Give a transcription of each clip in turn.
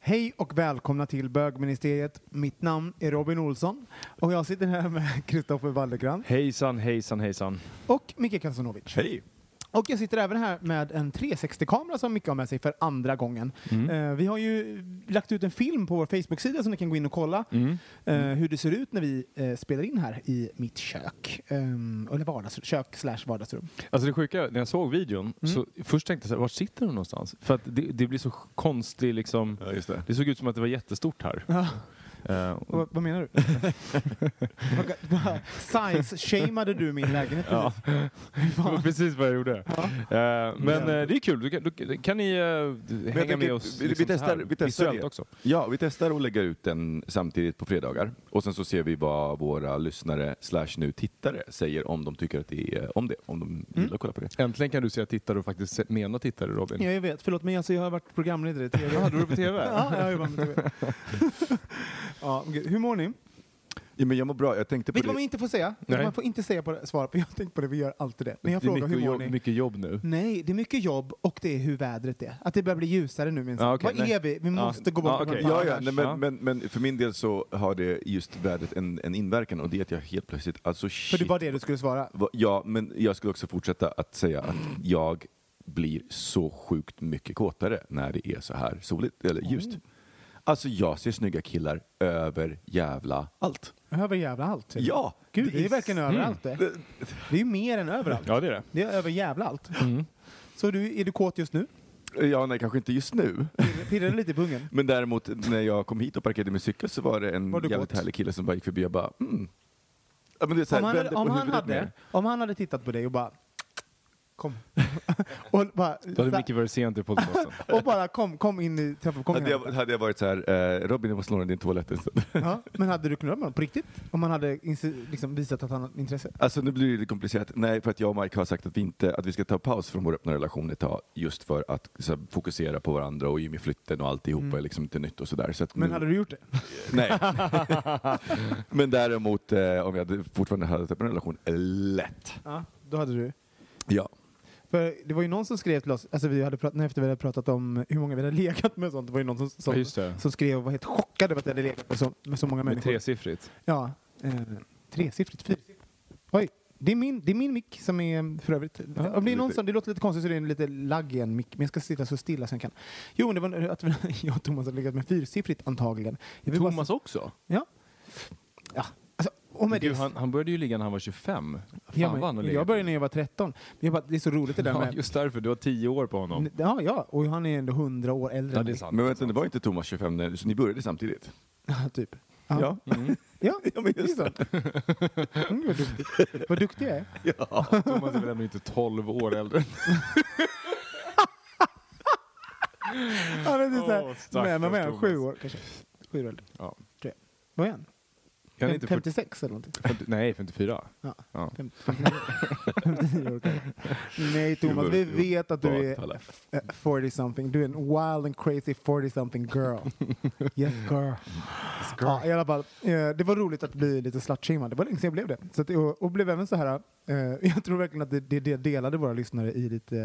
Hej och välkomna till bögministeriet. Mitt namn är Robin Olsson och jag sitter här med Kristoffer Wallercrantz Hejsan, hejsan, hejsan. och Micke Kasanovic. Hej. Och jag sitter även här med en 360-kamera som Micke har med sig för andra gången. Mm. Eh, vi har ju lagt ut en film på vår Facebook-sida som ni kan gå in och kolla Mm. eh, hur det ser ut när vi eh, spelar in här i mitt kök. Um, eller vardags, kök slash vardagsrum. Alltså det sjuka, när jag såg videon, Mm. så först tänkte jag så här, var sitter hon någonstans? För att det, det blir så konstigt liksom. Ja, just det. Det såg ut som att det var jättestort här. Ja. Och- Vad, vad menar du? Size-shameade du min lägenhet Ja. precis? det var precis vad jag gjorde. Ja. Eh, men eh, det är kul, du kan, du, kan ni eh, hänga tänker, med oss vi- vi liksom så testar- vi testar det. också? Ja, vi testar att lägga ut den samtidigt på fredagar och sen så ser vi vad våra lyssnare slash nu tittare säger om de tycker att det är om det, om de gillar att kolla på det. Äntligen kan du säga tittare och faktiskt mena tittare Robin. Ja, jag vet. Förlåt, men alltså, jag har varit programledare i TV. Ja, du är på TV? Ja, jag jobbar med TV. ja, hur mår ni? Ja, men jag mår bra, jag tänkte på Vet du vad man inte får säga? Nej. Man får inte säga på det, svara på Jag tänkt på det, vi gör alltid det. När jag det är frågar hur mår jobb, ni? mycket jobb nu. Nej, det är mycket jobb och det är hur vädret är. Att det börjar bli ljusare nu minst. Ja, okej, Vad nej. är vi? Vi måste gå bort okej. den Ja, ja, nej, men, men, men för min del så har det just vädret en, en inverkan och det är att jag helt plötsligt, alltså För shit. det var det du skulle svara. Va- Ja, men jag skulle också fortsätta att säga att jag blir så sjukt mycket kåtare när det är så här soligt, eller ljust. Alltså jag ser snygga killar över jävla allt. Över jävla allt. Ja! Gud, det är verkligen överallt det. Det- Det är ju mer än överallt. Ja, det är det. Det är över jävla allt. Mm. Så du, är du kåt just nu? Ja, nej, kanske inte just nu. Pirrar det lite i pungen? Men däremot när jag kom hit och parkerade min cykel så var det en Var jävligt kåt? härlig kille som bara gick förbi och bara mm. ja, men det är så här, Om han, hade, om, han hade, om han hade tittat på dig och bara kom. och, bara, Då hade Micke varit sent i podcasten. och bara kom, kom in i trappuppgången. Hade jag, hade jag varit så här, eh, Robin jag måste låna din toalett en stund. Ja, men hade du knullat med honom på riktigt? Om han hade liksom visat att han har intresse? Alltså nu blir det lite komplicerat. Nej, för att jag och Mike har sagt att vi, inte, att vi ska ta paus från vår öppna relation ett tag just för att så här, fokusera på varandra och med flytten och alltihopa är liksom inte nytt och sådär. Så Men nu, hade du gjort det? Nej. Men däremot eh, om jag hade fortfarande hade en öppen relation, lätt. Ja, då hade du. Ja. För det var ju någon som skrev till oss, alltså vi hade pratat, efter vi hade pratat om hur många vi hade legat med sånt, det var ju någon som, Ja, som, det. som skrev och var helt chockad över att vi hade legat med så, med så många Med människor. tresiffrigt. Ja, eh, tresiffrigt, fyrsiffrigt. Oj, det är min, det är min mick som är för övrigt. Ja, om det, är någon som, det låter lite konstigt så det är en lite lagg i en mick, men jag ska sitta så stilla som jag kan. Jo, det var att jag och Thomas hade legat med fyrsiffrigt antagligen. Vill bara- Thomas också? Ja. Ja, och med det, han, han började ju ligga när han var 25. Fan ja, han men, legat. jag började när jag var 13. Men jag bara, det är så roligt det där Ja, med... just därför. Du har 10 år på honom. Ja, ja, och han är ändå 100 år äldre Ja, det är sant. Men vänta, det var inte Thomas 25, när- så ni började samtidigt? Ja, typ. Ja. Ja. Mm. Ja, Ja, men det just så. Mm, vad, duktig. vad duktig jag är. Ja. Thomas är väl ändå inte 12 år äldre. Han är typ Åh, såhär, han? Sju år kanske? Sju år äldre. Ja. Tre. Vad är han? Kan inte 56 eller någonting. 50, nej, 54. Ja. Ja. 50, 59 år kanske. Nej Thomas, vi vet att du är Baktalet. eh, 40 something. Du är en wild and crazy 40 something girl. Yes girl. Ja, i alla fall. Eh, det var roligt att bli lite slutshamead. Det var länge sedan jag blev det. Så att, och, och blev även så här, eh, jag tror verkligen att det, det, det delade våra lyssnare i lite,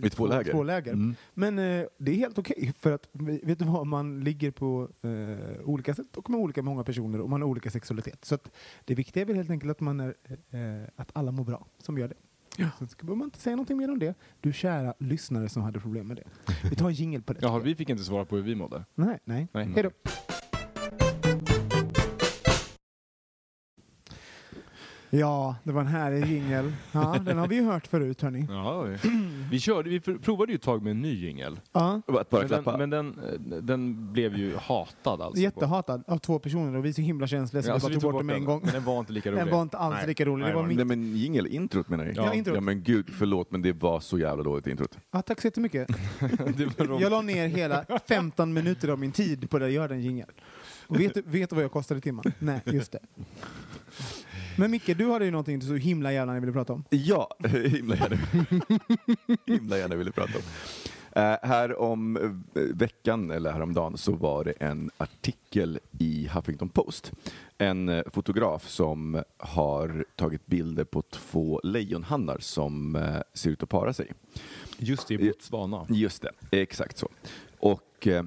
eh, I två läger. Två läger. Mm. Men det är helt okej, för att vet du vad, man ligger på olika sätt och med olika många personer och man har olika sexualitet. Så det viktiga är väl helt enkelt att, man är, eh, att alla mår bra som gör det. Så ska behöver man inte säga någonting mer om det. Du kära lyssnare som hade problem med det. Vi tar en jingle på det. Jaha, vi fick inte svara på hur vi mådde. Nej, nej. Nej. Hej då. Ja, det var en härlig jingel. Ja, den har vi ju hört förut hörni. Ja, vi, vi, körde, vi provade ju ett tag med en ny jingel. Ja, Att bara Men, klappa. den, men den, eh, den blev ju hatad alltså. jättehatad av två personer och vi är så himla känsliga så Ja, vi alltså, bara vi tog bort den med en gång. Men den var inte lika rolig. Den var inte alls Nej. lika rolig. Det Nej, var nej. mitt... Nej men jingel, introt menar du? Ja, introt. Ja men gud, förlåt men det var så jävla dåligt introt. Ja, tack så jättemycket. det var roligt. Jag la ner hela 15 minuter av min tid på att göra den jingeln. Och vet, du- vet du vad jag kostade i timmen? Nej, just det. Men Micke, du hade ju någonting du så himla gärna ville prata om. Ja, himla gärna. himla gärna ville prata om. Eh, här om eh, veckan, eller häromdagen, så var det en artikel i Huffington Post. En eh, fotograf som har tagit bilder på två lejonhannar som eh, ser ut att para sig. Just det, i Botswana. Just det, exakt så. Och eh,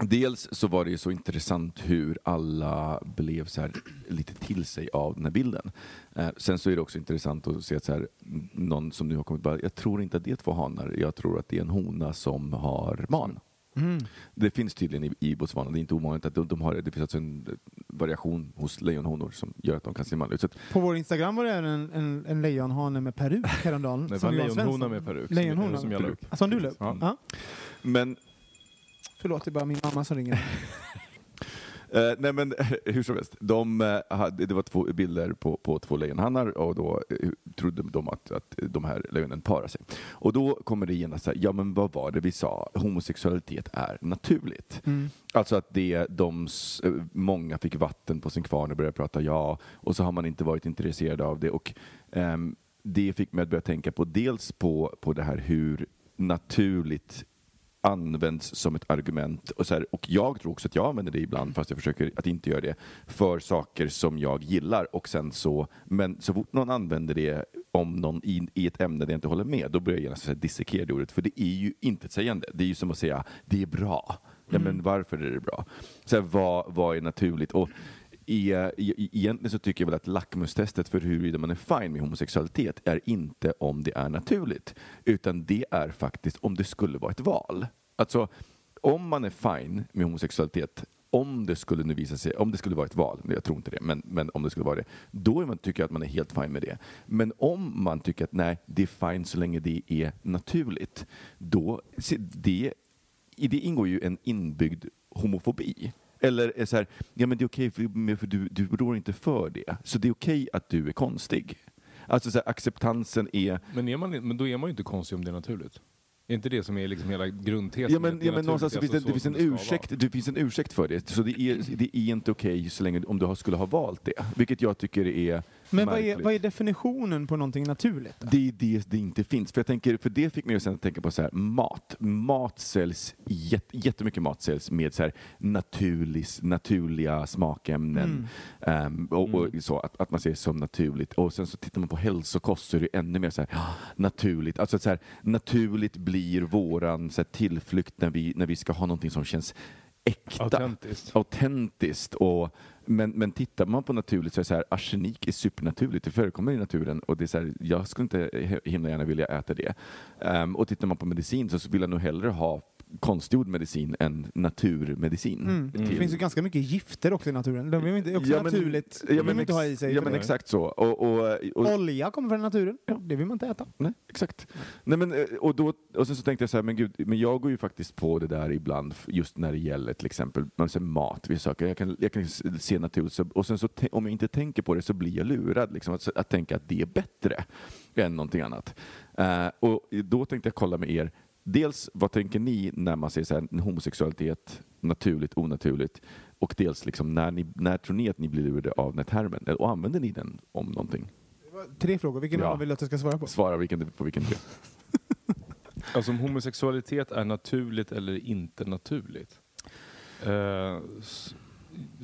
dels så var det ju så intressant hur alla blev så här lite till sig av den här bilden. Eh, sen så är det också intressant att se att så här, någon som nu har kommit bara, jag tror inte att det är två hanar, jag tror att det är en hona som har man. Det finns tydligen i, i Botswana, det är inte ovanligt att de, de har det finns alltså en eh, variation hos lejonhonor som gör att de kan se manliga ut. På vår Instagram var det en, en, en lejonhane med peruk häromdagen. Det var Johan lejonhona med peruk. Lejonhona. Som, som jag la upp. Som du la upp? Ja. Men Förlåt, det är bara min mamma som ringer. Eh, nej men hur som helst, de, eh, hade, det var två bilder på, på två lejonhannar och då eh, trodde de att, att de här lejonen parar sig. Och då kommer det genast så här, ja men vad var det vi sa, homosexualitet är naturligt. Mm. Alltså att det, de, eh, många fick vatten på sin kvarn och började prata ja och så har man inte varit intresserad av det. Och ehm, det fick mig att börja tänka på dels på, på det här hur naturligt används som ett argument. Och, så här, och jag tror också att jag använder det ibland, fast jag försöker att inte göra det, för saker som jag gillar. Och sen så, men så fort någon använder det om någon i, i ett ämne där jag inte håller med, då börjar jag genast dissekera det ordet. För det är ju intetsägande. Det är ju som att säga, det är bra. Ja, men varför är det bra? Så här, vad, vad är naturligt? Och Eh, egentligen så tycker jag väl att lackmustestet för huruvida man är fine med homosexualitet är inte om det är naturligt, utan det är faktiskt om det skulle vara ett val. Alltså, om man är fine med homosexualitet, om det skulle nu visa sig, om det skulle vara ett val, jag tror inte det, men, men om det skulle vara det, då är man, tycker jag att man är helt fine med det. Men om man tycker att nej, det är fine så länge det är naturligt, då, se, det, i det ingår ju en inbyggd homofobi. Eller är så här, ja men det är okej för, för du, du rår inte för det. Så det är okej att du är konstig. Alltså så här, acceptansen är... Men, är man, men då är man ju inte konstig om det är naturligt. Är inte det som är liksom hela grundtesen? Ja men, ja, men någonstans så finns det, alltså det, finns en ursäkt, det finns en ursäkt för det. Så det är, det är inte okej så länge om du har- skulle ha valt det. Vilket jag tycker är Men vad är, vad är definitionen på någonting naturligt? då? Det är det det inte finns. För, jag tänker, för det fick mig att tänka på så här, mat. Mat säljs, jät, jättemycket mat säljs med så här naturlig, naturliga smakämnen. Ehm, och, och så, att, att man ser det som naturligt. Och sen så tittar man på hälsokost så är det ännu mer så här, ja, naturligt. Alltså så här, naturligt blir våran så här, tillflykt när vi, när vi ska ha någonting som känns äkta Autentiskt. autentiskt. Och, men, men tittar man på naturligt så är det så här, arsenik är supernaturligt, det förekommer i naturen och det är så här, jag skulle inte himla gärna vilja äta det. Ehm, och tittar man på medicin så vill jag nog hellre ha konstgjord medicin än naturmedicin. Mm. Det till- finns ju ganska mycket gifter också i naturen. De vill inte, också Ja, men- naturligt. ja, men inte ha i sig. Ja men det. exakt så. Och, och, och, Olja kommer från naturen. Det vill man inte äta. Nej, exakt. Nej, men, eh, och, då, och sen så tänkte jag så här, men gud, men jag går ju faktiskt på det där ibland just när det gäller till exempel man säger mat, vissa saker. Jag kan, jag kan se naturligt, så, och sen så om jag inte tänker på det så blir jag lurad liksom, att, att tänka att det är bättre än någonting annat. Eh, och då tänkte jag kolla med er, dels vad tänker ni när man säger så här, homosexualitet, naturligt, onaturligt? Och dels liksom, när, ni, när tror ni att ni blir lurade av den här termen? Och använder ni den om någonting? Tre frågor, vilken Ja. vill du att jag ska svara på? Svara vilken, på vilken del. Alltså om homosexualitet är naturligt eller inte naturligt. Eh, så,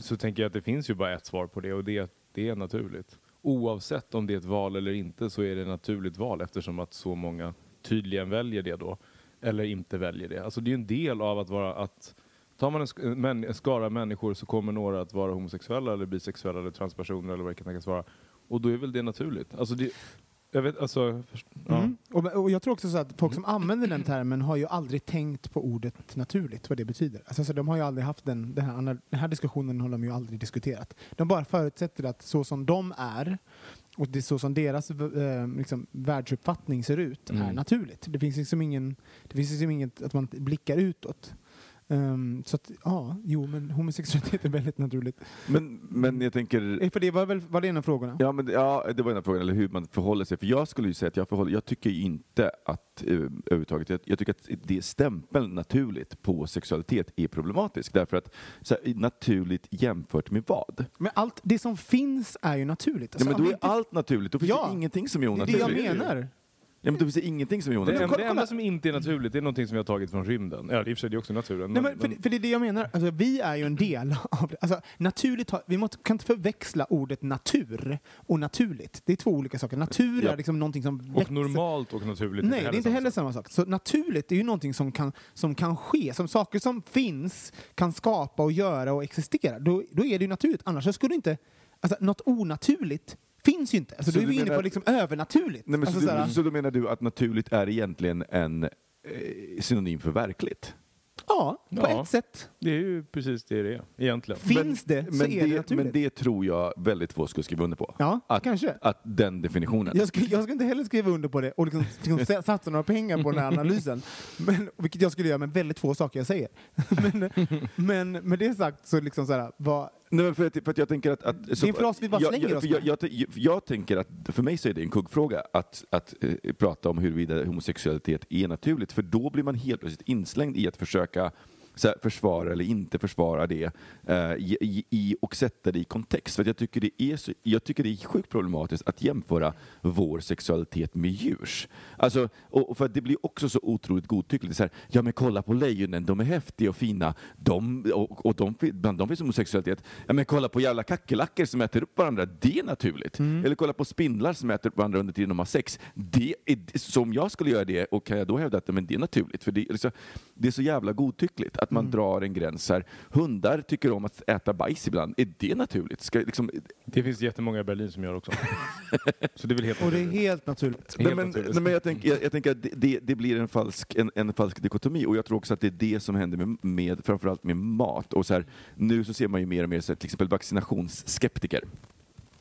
så tänker jag att det finns ju bara ett svar på det och det är att det är naturligt. Oavsett om det är ett val eller inte så är det ett naturligt val eftersom att så många tydligen väljer det då. Eller inte väljer det. Alltså det är en del av att vara att Tar man en, sk- män- en skara människor så kommer några att vara homosexuella eller bisexuella eller transpersoner eller vad det kan tänkas vara. Och då är väl det naturligt. Alltså det, jag vet, alltså, först, ja. Mm. Och, och jag tror också så att folk som använder den termen har ju aldrig tänkt på ordet naturligt, vad det betyder. Alltså, så de har ju aldrig haft den, den, här, den här diskussionen har de ju aldrig diskuterat. De bara förutsätter att så som de är och det är så som deras eh, liksom, världsuppfattning ser ut är Mm. naturligt. Det finns liksom ingen, det finns liksom inget att man blickar utåt. Um, så att, ja, jo men homosexualitet är väldigt naturligt. Men, men jag tänker... Eh, För det var väl var det en av frågorna? Ja, men, ja, det var en av frågorna, eller hur man förhåller sig. För jag skulle ju säga att jag, förhåller, jag tycker inte att, eh, överhuvudtaget, jag, jag tycker att det stämpeln naturligt på sexualitet är problematisk. Därför att, här, naturligt jämfört med vad? Men allt det som finns är ju naturligt. Ja, Alltså, men om då är inte- allt naturligt, då finns Ja, det ingenting som är det är det onaturligt. jag menar. Men då finns det ingenting som är Det, onaturligt. en, kolla- det enda som inte är naturligt det är någonting som vi har tagit från rymden. Ja, i och för sig det är också naturen. Nej, men för, för det är det jag menar. Alltså, vi är ju en del av det. Alltså, naturligt har, vi måste, kan inte förväxla ordet natur och naturligt. Det är två olika saker. Natur Ja. är liksom någonting som och växer. normalt och naturligt. Nej, det är inte heller samma sak. Så naturligt är ju någonting som kan, som kan ske, som saker som finns kan skapa och göra och existera. Då, då är det ju naturligt. Annars skulle inte, alltså något onaturligt finns ju inte. Alltså, Så då är du vi inne menar- på liksom övernaturligt. Nej, men alltså, så, du, så då menar du att naturligt är egentligen en eh, synonym för verkligt? ja, på Ja. ett sätt. Det är ju precis det det är egentligen. Finns det så men är det naturligt. Men det tror jag väldigt få skulle skriva under på. Ja, att, kanske. Att den definitionen. Jag ska, jag ska inte heller skriva under på det och liksom, liksom satsa några pengar på den här analysen. Men, vilket jag skulle göra med väldigt få saker jag säger. Men, men med det sagt så liksom så här, vad, Nej, för, att, för att jag tänker att... att är en fras vi bara jag, slänger jag, oss jag, jag, jag, jag tänker att för mig så är det en kuggfråga att, att eh, prata om huruvida homosexualitet är naturligt, för då blir man helt plötsligt inslängd i att försöka så här, försvara eller inte försvara det eh, i, i, och sätta det i kontext. För jag, tycker det är så, jag tycker det är sjukt problematiskt att jämföra vår sexualitet med djurs. Alltså, och, för det blir också så otroligt godtyckligt. Så här, ja men kolla på lejonen, de är häftiga och fina. De, och, och de, bland dem finns homosexualitet. Ja men kolla på jävla kackerlackor som äter upp varandra, det är naturligt. Eller kolla på spindlar som äter upp varandra under tiden de har sex. Det är, som jag skulle göra det, och kan jag då hävda att men det är naturligt? För det, liksom, det är så jävla godtyckligt att man drar en gräns här. Hundar tycker om att äta bajs ibland, är det naturligt? Ska, liksom, Det finns jättemånga i Berlin som gör också. Så det är väl helt och det är naturligt. helt naturligt. Helt Nej, men, naturligt. nej, men jag, tänker, jag, jag tänker att det, det, blir en falsk, en, en falsk dikotomi och jag tror också att det är det som händer med, med framförallt med mat. Och så här, nu så ser man ju mer och mer så här, till exempel vaccinationsskeptiker.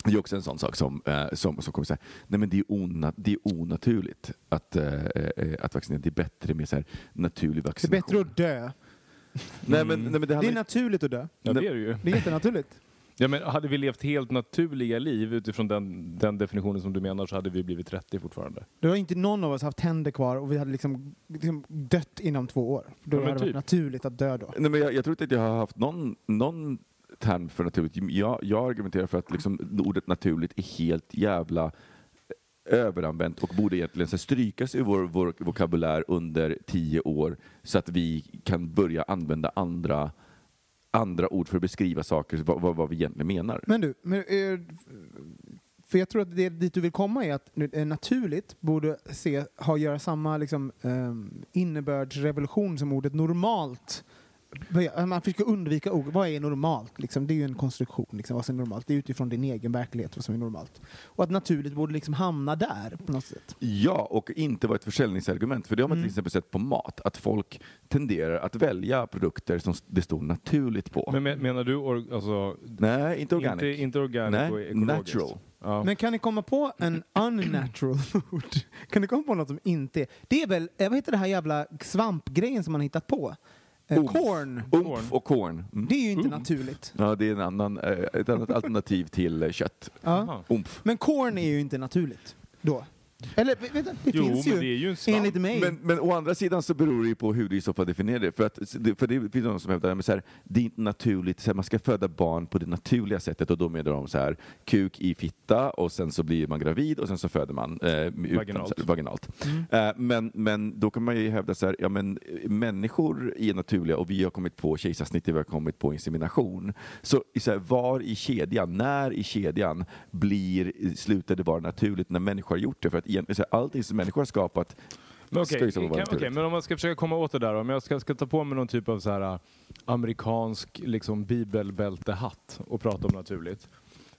Det är också en sån sak som, eh, som, som kommer säga, nej men det är, ona, det är onaturligt att, eh, eh, att vaccinera. Det är bättre med så här, naturlig Det är vaccination. bättre att dö. Nej, men, nej, men det, Det är naturligt att dö. Ja, det är det ju. Det är jättenaturligt. Ja, men hade vi levt helt naturliga liv utifrån den, den definitionen som du menar så hade vi blivit 30 fortfarande. Då har inte någon av oss haft tänder kvar och vi hade liksom, liksom dött inom två år. Då Ja, hade det varit typ. naturligt att dö då. Nej, men jag, jag tror inte att jag har haft någon, någon term för naturligt. Jag, jag argumenterar för att liksom, ordet naturligt är helt jävla överanvänt och borde egentligen så strykas ur vår, vår vokabulär under tio år så att vi kan börja använda andra, andra ord för att beskriva saker, vad, vad, vad vi egentligen menar. Men du, men, eh, för jag tror att det dit du vill komma är att eh, naturligt borde se, ha göra samma liksom, ehm, innebördsrevolution som ordet normalt. Man försöker undvika ord. Vad är normalt? Liksom, det är ju en konstruktion. Liksom, vad som är normalt. Det är utifrån din egen verklighet vad som är normalt. Och att naturligt borde liksom hamna där på något sätt. Ja, och inte vara ett försäljningsargument. För det har man till exempel sett på mat, att folk tenderar att välja produkter som det står naturligt på. Men men- menar du or, alltså, Nej, inte organic. inte, inte organic Nej, och ekologiskt? natural. Ja. Men kan ni komma på en unnatural food? Kan ni komma på något som inte är... Det är väl, eh, vad heter det här jävla svampgrejen som man har hittat på? Eh, Umf. och korn. Mm. Det är ju inte naturligt. Ja, det är en annan, eh, ett annat alternativ till eh, kött. Ja. Umf. Men corn är ju inte naturligt då. Eller vänta, det Jo, finns men ju, det är ju en svamp. enligt mig. Men, men å andra sidan så beror det ju på hur du i så fall definierar det. För, att, för det finns någon som hävdar att det är inte naturligt, så här, man ska föda barn på det naturliga sättet och då menar de så här kuk i fitta och sen så blir man gravid och sen så föder man eh, utan, Vaginalt. så här, vaginalt. Mm. Eh, men, men då kan man ju hävda så här, ja men eh, människor är naturliga och vi har kommit på kejsarsnitt, vi har kommit på insemination. Så, i så här, var i kedjan, när i kedjan blir, slutar det vara naturligt när människor har gjort det? För att egentligen, så här, allting som människor har skapat Men ska okej, vara kan- okej, men om man ska försöka komma åt det där, om jag ska, ska ta på mig någon typ av så här äh, amerikansk liksom, bibelbältehatt och prata om naturligt,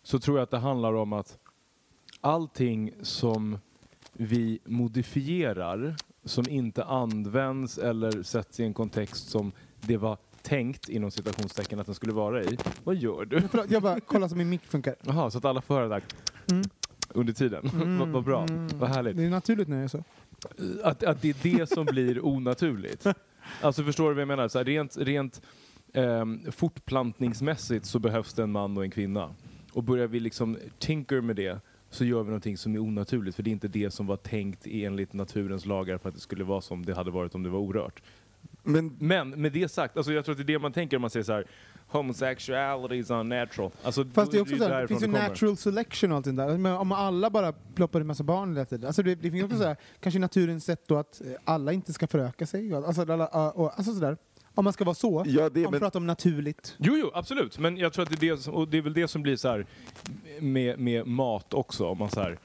så tror jag att det handlar om att allting som vi modifierar, som inte används eller sätts i en kontext som det var tänkt inom citationstecken att den skulle vara i. Vad gör du? Jag bara kollar så min mick funkar. Jaha, så att alla får höra det där Mm. Under tiden. vad, vad bra, vad härligt. Det är naturligt när jag är så. Att, att det är det som blir onaturligt. Alltså förstår du vad jag menar? Så här, rent rent ehm, fortplantningsmässigt så behövs det en man och en kvinna. Och börjar vi liksom tinker med det så gör vi någonting som är onaturligt för det är inte det som var tänkt enligt naturens lagar för att det skulle vara som det hade varit om det var orört. Men Men med det sagt, alltså jag tror att det är det man tänker om man säger så här homosexuality is unnatural. Alltså, Fast det är också så här, det finns ju natural selection och allt det där. Men om alla bara ploppar en massa barn hela tiden. Alltså det, det finns också så här, kanske naturens sätt då att eh, alla inte ska föröka sig. Alltså, alla, uh, och, alltså sådär. Om man ska vara så. Ja, det- om man men- pratar om naturligt. Jo, jo, absolut. Men jag tror att det är det som, och det är väl det som blir så här med, med mat också. Om man så här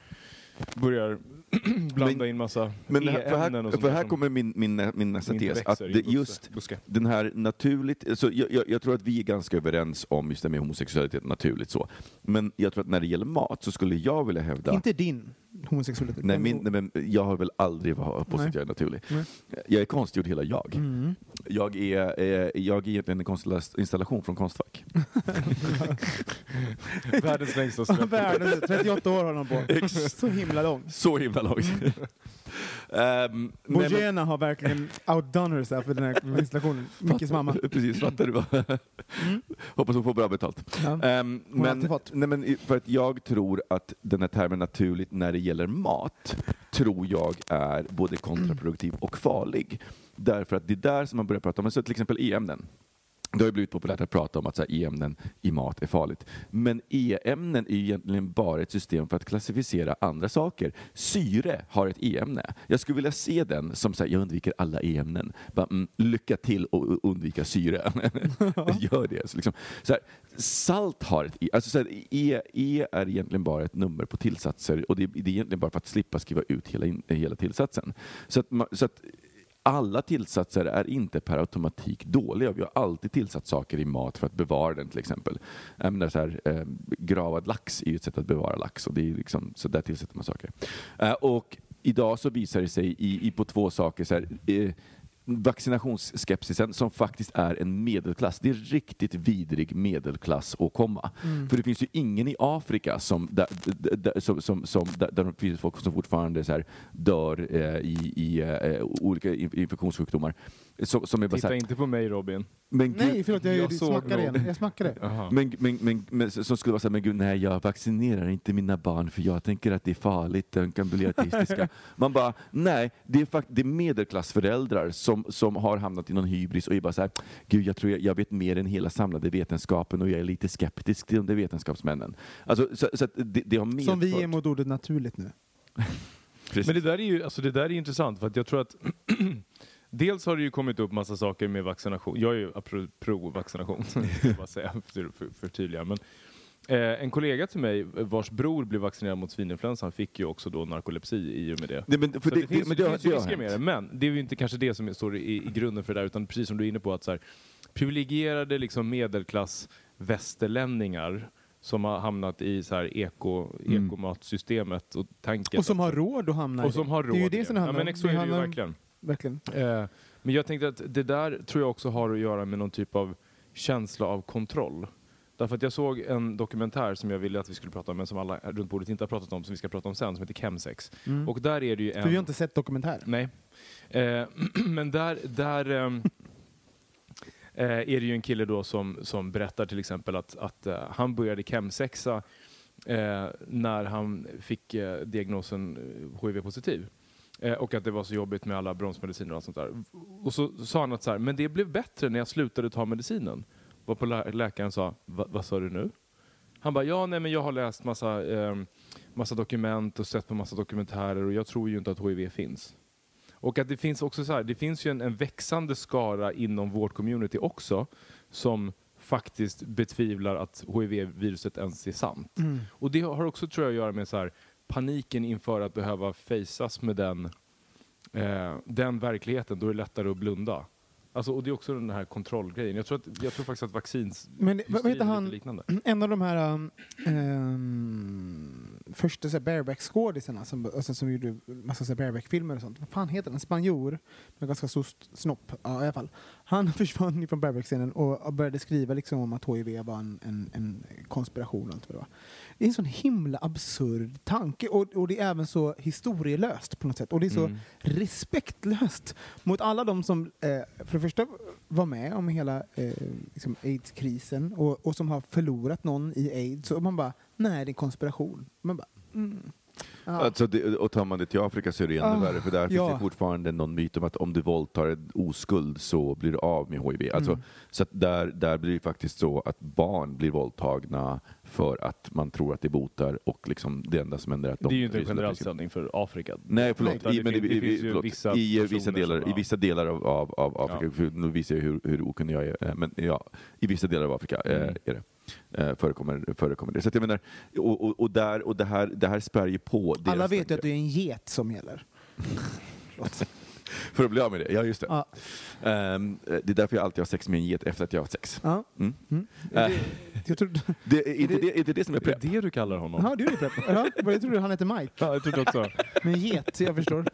börjar blanda Men- in massa Men det här, för här, och sånt för här som- kommer min, min, min nästa tes. Att det, just buske. den här naturligt, alltså jag, jag, jag tror att vi är ganska överens om just det med homosexualitet naturligt så. Men jag tror att när det gäller mat så skulle jag vilja hävda Inte din homosexualitet. Nej, men- min, nej, men jag har väl aldrig varit påstått Nej. att jag är naturlig. Nej. Jag är konstgjord hela jag. Mm. Jag är, eh, jag är egentligen en installation från Konstfack. Världens längsta. Världens 38 år har han på. Så himla lång. Så himla långt. Ehm, nej, men- Bojena har verkligen outdone herself i den här installationen. Mickes mamma. Precis, fattar du? vad- Hoppas hon får bra betalt. Ja. Har men, nej, men för att jag tror att den här termen naturligt när det gäller mat tror jag är både kontraproduktiv och farlig. Därför att det är där som man börjar prata om, så till exempel e-ämnen. Det har ju blivit populärt att prata om att e-ämnen i mat är farligt. Men e-ämnen är ju egentligen bara ett system för att klassificera andra saker. Syre har ett e-ämne. Jag skulle vilja se den som så här, jag undviker alla e-ämnen. Mm, lycka till och undvika syre. Gör det. Så liksom, så här, salt har ett e. Alltså så här, e. E är egentligen bara ett nummer på tillsatser och det, det är egentligen bara för att slippa skriva ut hela, hela tillsatsen. Så att, så att alla tillsatser är inte per automatik dåliga. Vi har alltid tillsatt saker i mat för att bevara den till exempel. Jag menar, så här, eh, gravad lax är ju ett sätt att bevara lax och det är liksom, så där tillsätter man saker. Eh, och idag så visar det sig i, i på två saker. Så här, eh, vaccinationsskepsisen som faktiskt är en medelklass. Det är riktigt vidrig medelklass att komma. För det finns ju ingen i Afrika som, där, där, som, som, som, där, där det finns folk som fortfarande så här, dör eh, i, i eh, olika in- infektionssjukdomar. Som, som är bara Titta här, inte på mig Robin. men gud, Nej, förlåt, jag, jag smackade igen. Jag smackade. Men, men, men, men som skulle vara så här, men gud nej, jag vaccinerar inte mina barn för jag tänker att det är farligt, de kan bli autistiska. Man bara, nej, det är, fakt- det är medelklassföräldrar som, som har hamnat i någon hybris och är bara så här, gud jag tror jag, jag vet mer än hela samlade vetenskapen och jag är lite skeptisk till de vetenskapsmännen. Alltså, så, så att det, det har medfört... Som vi är mot ordet naturligt nu. Men det där är ju alltså det där är intressant för att jag tror att Dels har det ju kommit upp massa saker med vaccination. Jag är ju pro-vaccination, bara säga för för, förtydliga. Men eh, en kollega till mig vars bror blev vaccinerad mot svininfluensan fick ju också då narkolepsi i och med det. Nej, men, det, det, finns, men det, har- finns ju risker med det, men det är ju inte kanske det som står i, i grunden för det där, utan precis som du är inne på att så här, privilegierade liksom medelklass västerlänningar som har hamnat i så här eko, Mm. ekomatsystemet och tanken Och som har råd att hamna i och som har råd. Det är ju det som det handlar ja, om. men så Det det handlar verkligen. Verkligen. Eh, men jag tänkte att det där tror jag också har att göra med någon typ av känsla av kontroll. Därför att jag såg en dokumentär som jag ville att vi skulle prata om, men som alla runt bordet inte har pratat om, som vi ska prata om sen, som heter Chemsex. Mm. Och där är det ju För vi har en... inte sett dokumentär. Nej. Eh, men där, där ehm, eh, är det ju en kille då som, som berättar till exempel att, att eh, han började chemsexa eh, när han fick eh, diagnosen eh, HIV-positiv. Eh, och att det var så jobbigt med alla bromsmediciner och allt sånt där. Och så sa han att så här, men det blev bättre när jag slutade ta medicinen. Varpå lä läkaren sa, "Va- vad sa du nu? Han bara, ja nej men jag har läst massa, eh, massa dokument och sett på massa dokumentärer och jag tror ju inte att HIV finns. Och att det finns också så här, det finns ju en, en växande skara inom vårt community också som faktiskt betvivlar att HIV-viruset ens är sant. Och det har också tror jag att göra med så här, paniken inför att behöva faceas med den, eh, den verkligheten, då är det lättare att blunda. Alltså, och det är också den här kontrollgrejen. Jag tror, att, jag tror faktiskt att vaccins Men vad- heter han? liknande. En av de här um, första bareback-skådisarna som, alltså, som gjorde massa bareback-filmer och sånt. Vad fan heter den? En spanjor med ganska stor st- snopp. Ja, i alla fall. Han försvann från bareback-scenen och började skriva liksom om att HIV var en, en, en konspiration. Och allt vad det, var. det är en sån himla absurd tanke och, och det är även så historielöst på något sätt. Och det är så Mm. respektlöst mot alla de som eh, för det första var med om hela eh, liksom aids-krisen och, och som har förlorat någon i aids. Och man bara, nej det är en konspiration. Man bara, mm. Ja. Alltså det, och tar man det till Afrika så är det ännu Ah, värre, för där finns ja. det fortfarande någon myt om att om du våldtar en oskuld så blir du av med HIV. Alltså, Mm. Så att där, där blir det faktiskt så att barn blir våldtagna för att man tror att det botar och liksom det enda som händer är att de... Det är ju inte en generell ställning för Afrika. Nej, förlåt. I, det men det i, finns förlåt. vissa I, vissa delar, som- I vissa delar av, av, av Afrika, Ja. för nu visar jag hur, hur okunnig jag är, eh, men ja, i vissa delar av Afrika eh, Mm. är det. Eh, förekommer, förekommer det. Så att jag menar, och, och, och, där, och det, här, det här spär ju på Alla vet ju att det är en get som gäller. För att bli av med det, ja just det. Ja. Ehm, det är därför jag alltid har sex med en get efter att jag har haft sex. Ja. Mm. Mm. Äh. Det, jag trodde, Det, är, inte det- det, är inte det som är Är det prep? det du kallar honom? ja, du är prepp. Ja, jag trodde han hette Mike. Ja, jag trodde också. Men get, jag förstår.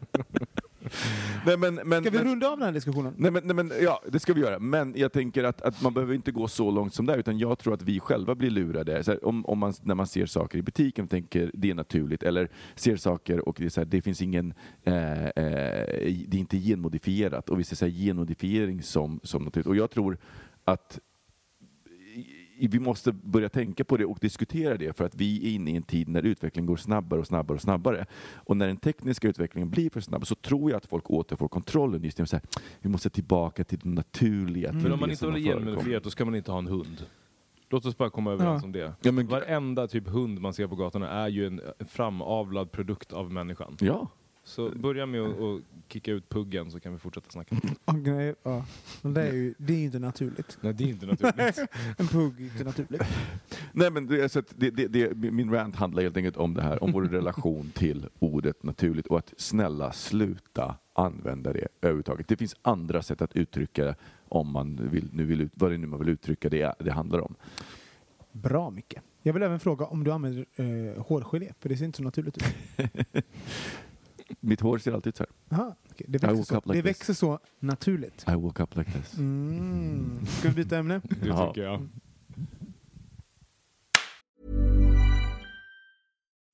Nej, men, men, Ska vi men, runda av den här diskussionen? Nej men, nej men ja, det ska vi göra. Men jag tänker att, att man behöver inte gå så långt som det, utan jag tror att vi själva blir lurade. Här, om, om man, när man ser saker i butiken och tänker det är naturligt, eller ser saker och det, är så här, det finns ingen, eh, eh, det är inte genmodifierat, och vi ser så här, genmodifiering som, som naturligt. Och jag tror att vi måste börja tänka på det och diskutera det för att vi är inne i en tid när utvecklingen går snabbare och snabbare och snabbare. Och när den tekniska utvecklingen blir för snabb så tror jag att folk återfår kontrollen just genom att säga vi måste tillbaka till det naturliga. till Men om man inte håller har förekommit. genmodifierat då ska man inte ha en hund. Låt oss bara komma överens Ja. om det. Ja, men- Varenda typ hund man ser på gatorna är ju en en framavlad produkt av människan. Ja. Så börja med att att kicka ut puggen så kan vi fortsätta snacka. Nej, ja. Men det är ju det är ju inte naturligt. Nej, det är inte naturligt. En pugg är inte naturligt. Nej, men det, så det, det, det, min rant handlar helt enkelt om det här, om vår relation till ordet naturligt och att snälla sluta använda det överhuvudtaget. Det finns andra sätt att uttrycka det om man vill, nu vill ut, vad det nu man vill uttrycka det, det handlar om. Bra mycket. Jag vill även fråga om du använder eh, hårgelé, för det ser inte så naturligt ut. Mitt hår ser alltid ut så här. Aha, okej. Det, växer så, like det växer så naturligt. I woke up like this. Mm. Ska vi byta ämne? Det Ja. tycker jag.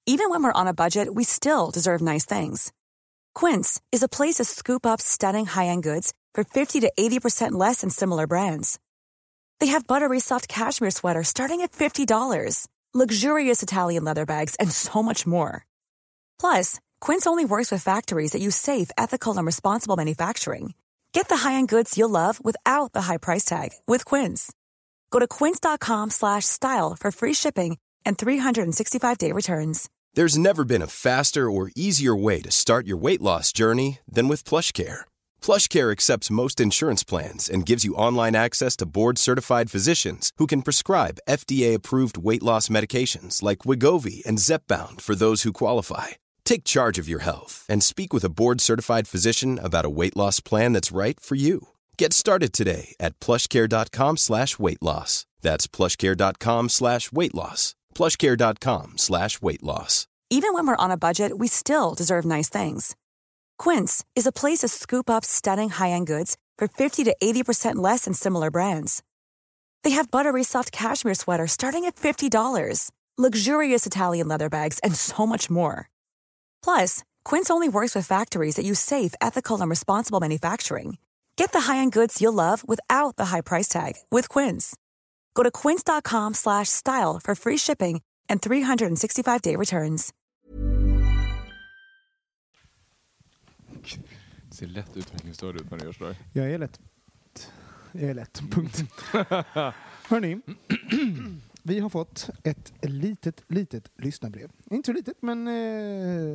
Even when we're on a budget, we still deserve nice things. Quince is a place to scoop up stunning high-end goods for 50 to 80% less than similar brands. They have buttery soft cashmere sweaters starting at $50, luxurious Italian leather bags, and so much more. Plus, Quince only works with factories that use safe, ethical, and responsible manufacturing. Get the high-end goods you'll love without the high price tag with Quince. Go to quince.com slash style for free shipping and 365-day returns. There's never been a faster or easier way to start your weight loss journey than with PlushCare. PlushCare accepts most insurance plans and gives you online access to board-certified physicians who can prescribe FDA-approved weight loss medications like Wigovi and Zepbound for those who qualify. Take charge of your health and speak with a board-certified physician about a weight loss plan that's right for you. Get started today at plushcare.com slash weight loss. That's plushcare.com slash weight loss. plushcare.com slash weight loss. Even when we're on a budget, we still deserve nice things. Quince is a place to scoop up stunning high-end goods for 50 to 80% less than similar brands. They have buttery soft cashmere sweaters starting at $50, luxurious Italian leather bags, and so much more. Plus, Quince only works with factories that use safe, ethical, and responsible manufacturing. Get the high-end goods you'll love without the high price tag with Quince. Go to quince.com slash style for free shipping and 365-day returns. Det ser lätt utvecklingsstörd ut när du gör sådär. Jag är lätt. Jag är lätt. Punkt. Hörni, vi har fått ett litet, litet lyssnarbrev. Inte så litet, men eh,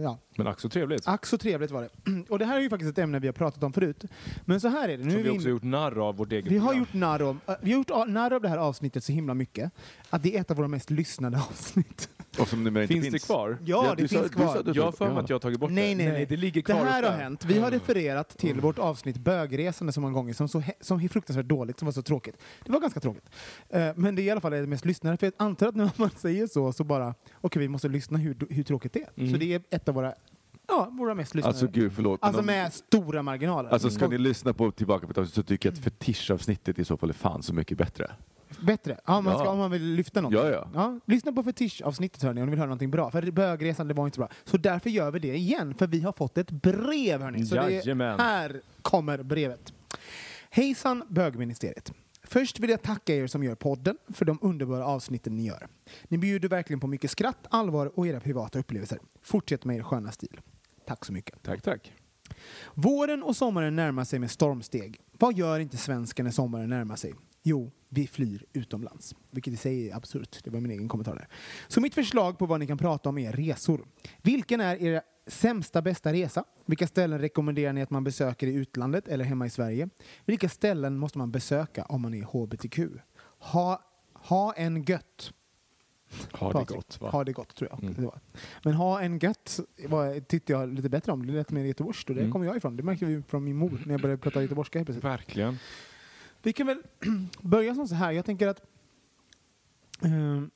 ja. Men ack så trevligt. Ack så trevligt var det. Och det här är ju faktiskt ett ämne vi har pratat om förut. Men så här är det. Nu Som vi vi också inne- gjort narr av vårt eget vi har program. gjort narr äh, vi har gjort narr av det här avsnittet så himla mycket att det är ett av våra mest lyssnade avsnitt. Och som numera inte Finns finns. det kvar? Ja, det du sa- finns du sa kvar. du Jag har för mig ja. att jag har tagit bort Nej, det. nej, nej. det ligger Det kvar här uppe. har hänt. Vi har refererat till vårt avsnitt Bögresande så många gånger som, så, he- som är fruktansvärt dåligt, som var så tråkigt. Det var ganska tråkigt. Eh, men det är i alla fall det mest lyssnade. För jag antar att när man säger så, så bara, okej vi måste lyssna hur, hur tråkigt det är. Mm. Så det är ett av våra, ja, våra mest lyssnade. Alltså gud, förlåt. men Alltså om- med stora marginaler. Alltså ska Och- ni lyssna på tillbaka på avsnitt så tycker jag att fetischavsnittet i så fall är fan så mycket bättre. Bättre? Ja, man ska, Ja. om man vill lyfta något. Ja, ja. lyssna på fetischavsnittet hörni, om ni vill höra någonting bra. För bögresan, det var inte så bra. Så därför gör vi det igen, för vi har fått ett brev hörni. Så det här kommer brevet. Hejsan bögministeriet. Först vill jag tacka er som gör podden för de underbara avsnitten ni gör. Ni bjuder verkligen på mycket skratt, allvar och era privata upplevelser. Fortsätt med er sköna stil. Tack så mycket. Tack, tack. Våren och sommaren närmar sig med stormsteg. Vad gör inte svensken när sommaren närmar sig? Jo, vi flyr utomlands. Vilket i sig är absurt. Det var min egen kommentar där. Så mitt förslag på vad ni kan prata om är resor. Vilken är er sämsta bästa resa? Vilka ställen rekommenderar ni att man besöker i utlandet eller hemma i Sverige? Vilka ställen måste man besöka om man är hbtq? Ha, ha en gött. Har det gott, va? Ha det gott, tror jag. Mm. Men ha en gött var, tyckte jag lite bättre om. Det lät mer göteborgskt och det Mm. kommer jag ifrån. Det märkte vi från min mor när jag började prata göteborgska. Verkligen. Vi kan väl börja som så här. Jag tänker att ehm,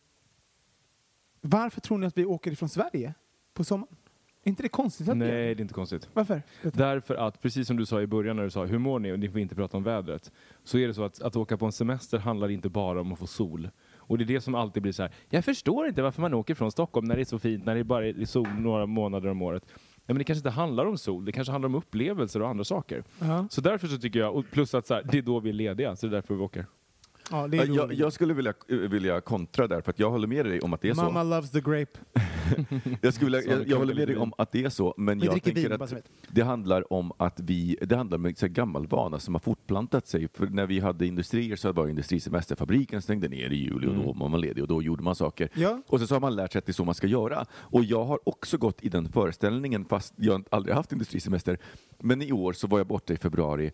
varför tror ni att vi åker ifrån Sverige på sommaren? Är inte det konstigt att Nej, det? det är inte konstigt. Varför? Därför att, precis som du sa i början när du sa hur mår ni och ni får inte prata om vädret. Så är det så att, att åka på en semester handlar inte bara om att få sol. Och det är det som alltid blir så här. jag förstår inte varför man åker från Stockholm när det är så fint, när det bara är sol några månader om året. Men det kanske inte handlar om sol, det kanske handlar om upplevelser och andra saker. Ja. Så därför så tycker jag, och plus att så här, det är då vi är lediga, så det är därför vi åker. Ja, det är Jag, roligt. jag skulle vilja, vilja kontra där, för att jag håller med dig om att det är Mamma så. loves the grape. Jag, skulle vilja, jag, jag håller med dig om att det är så, men Vi jag tänker vin, att det handlar om att vi, det handlar om en gammal vana som har fortplantat sig. För när vi hade industrier så var industrisemester, fabriken stängde ner i juli och då var man ledig och då gjorde man saker. Ja. Och sen så har man lärt sig att det är så man ska göra. Och jag har också gått i den föreställningen, fast jag aldrig haft industrisemester. Men i år så var jag borta i februari.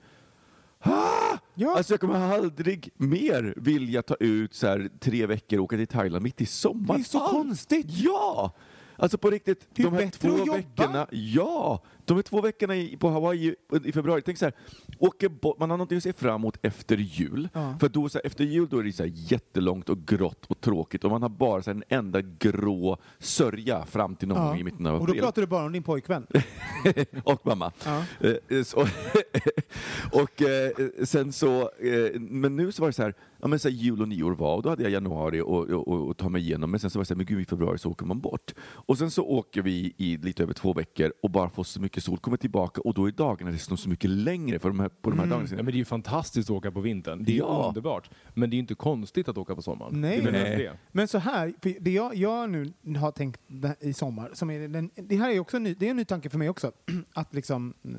Ah! Ja. Alltså jag kommer aldrig mer vilja ta ut så här, tre veckor och åka till Thailand mitt i sommaren. Det är så konstigt. Ja! Alltså på riktigt, de här två veckorna, ja! De här två veckorna i, på Hawaii i februari, tänk så här, åker bort, man har någonting att se fram emot efter jul. Ja. För då, så här, efter jul då är det så här jättelångt och grått och tråkigt och man har bara så här, en enda grå sörja fram till någon Ja. gång i mitten av Och då april. pratar du bara om din pojkvän. och mamma. Ja. Eh, så, och eh, sen så, eh, men nu så var det så här, ja men så jul och nyår var och då hade jag januari och, och, och, och ta mig igenom men sen så var det så här, men gud i februari så åker man bort. Och sen så åker vi i lite över två veckor och bara får så mycket sol, kommer tillbaka och då är dagarna dessutom så mycket längre för de här, på de här Mm. dagarna. Ja, men det är ju fantastiskt att åka på vintern. Det är Ja. underbart. Men det är ju inte konstigt att åka på sommaren. Nej. det det. Men så här, för det jag, jag nu har tänkt i sommar, som är den, det här är också en ny, det är en ny tanke för mig också, att liksom eh,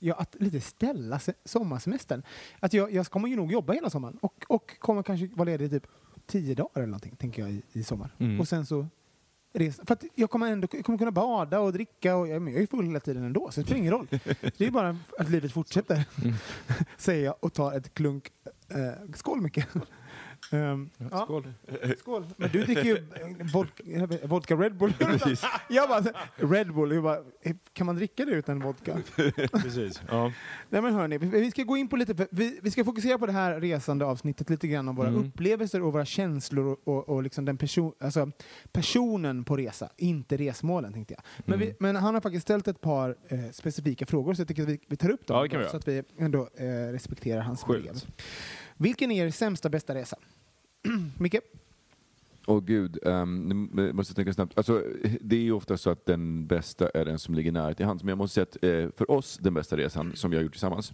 ja, att lite ställa se, sommarsemestern. Att jag, jag kommer ju nog jobba hela sommaren och, och kommer kanske vara ledig typ tio dagar eller någonting, tänker jag i, i sommar. Mm. Och sen så resa. För att jag kommer ändå jag kommer kunna bada och dricka och jag, men jag är full hela tiden ändå, så det spelar ingen roll. Det är bara att livet fortsätter, säger jag och tar ett klunk. Eh, skål Micke! Ehm, ja. Skål. Skål. Men du dricker ju vodka, vodka Red Bull. jag bara, Red Bull, jag bara, kan man dricka det utan vodka? Precis. Ja. Nej men hörni, vi, ska gå in på lite, vi, vi ska fokusera på det här resande avsnittet lite grann om våra Mm. upplevelser och våra känslor och, och, och liksom den person, alltså personen på resa, inte resmålen tänkte jag. Men, Mm. vi, men han har faktiskt ställt ett par eh, specifika frågor så jag tycker att vi, vi tar upp dem Ja, vi så att vi ändå eh, respekterar hans brev. Vilken är er sämsta bästa resa? Micke? Åh gud, um, nu måste tänka snabbt. Alltså, det är ju ofta så att den bästa är den som ligger nära till hands. Men jag måste säga att eh, för oss, den bästa resan som vi har gjort tillsammans,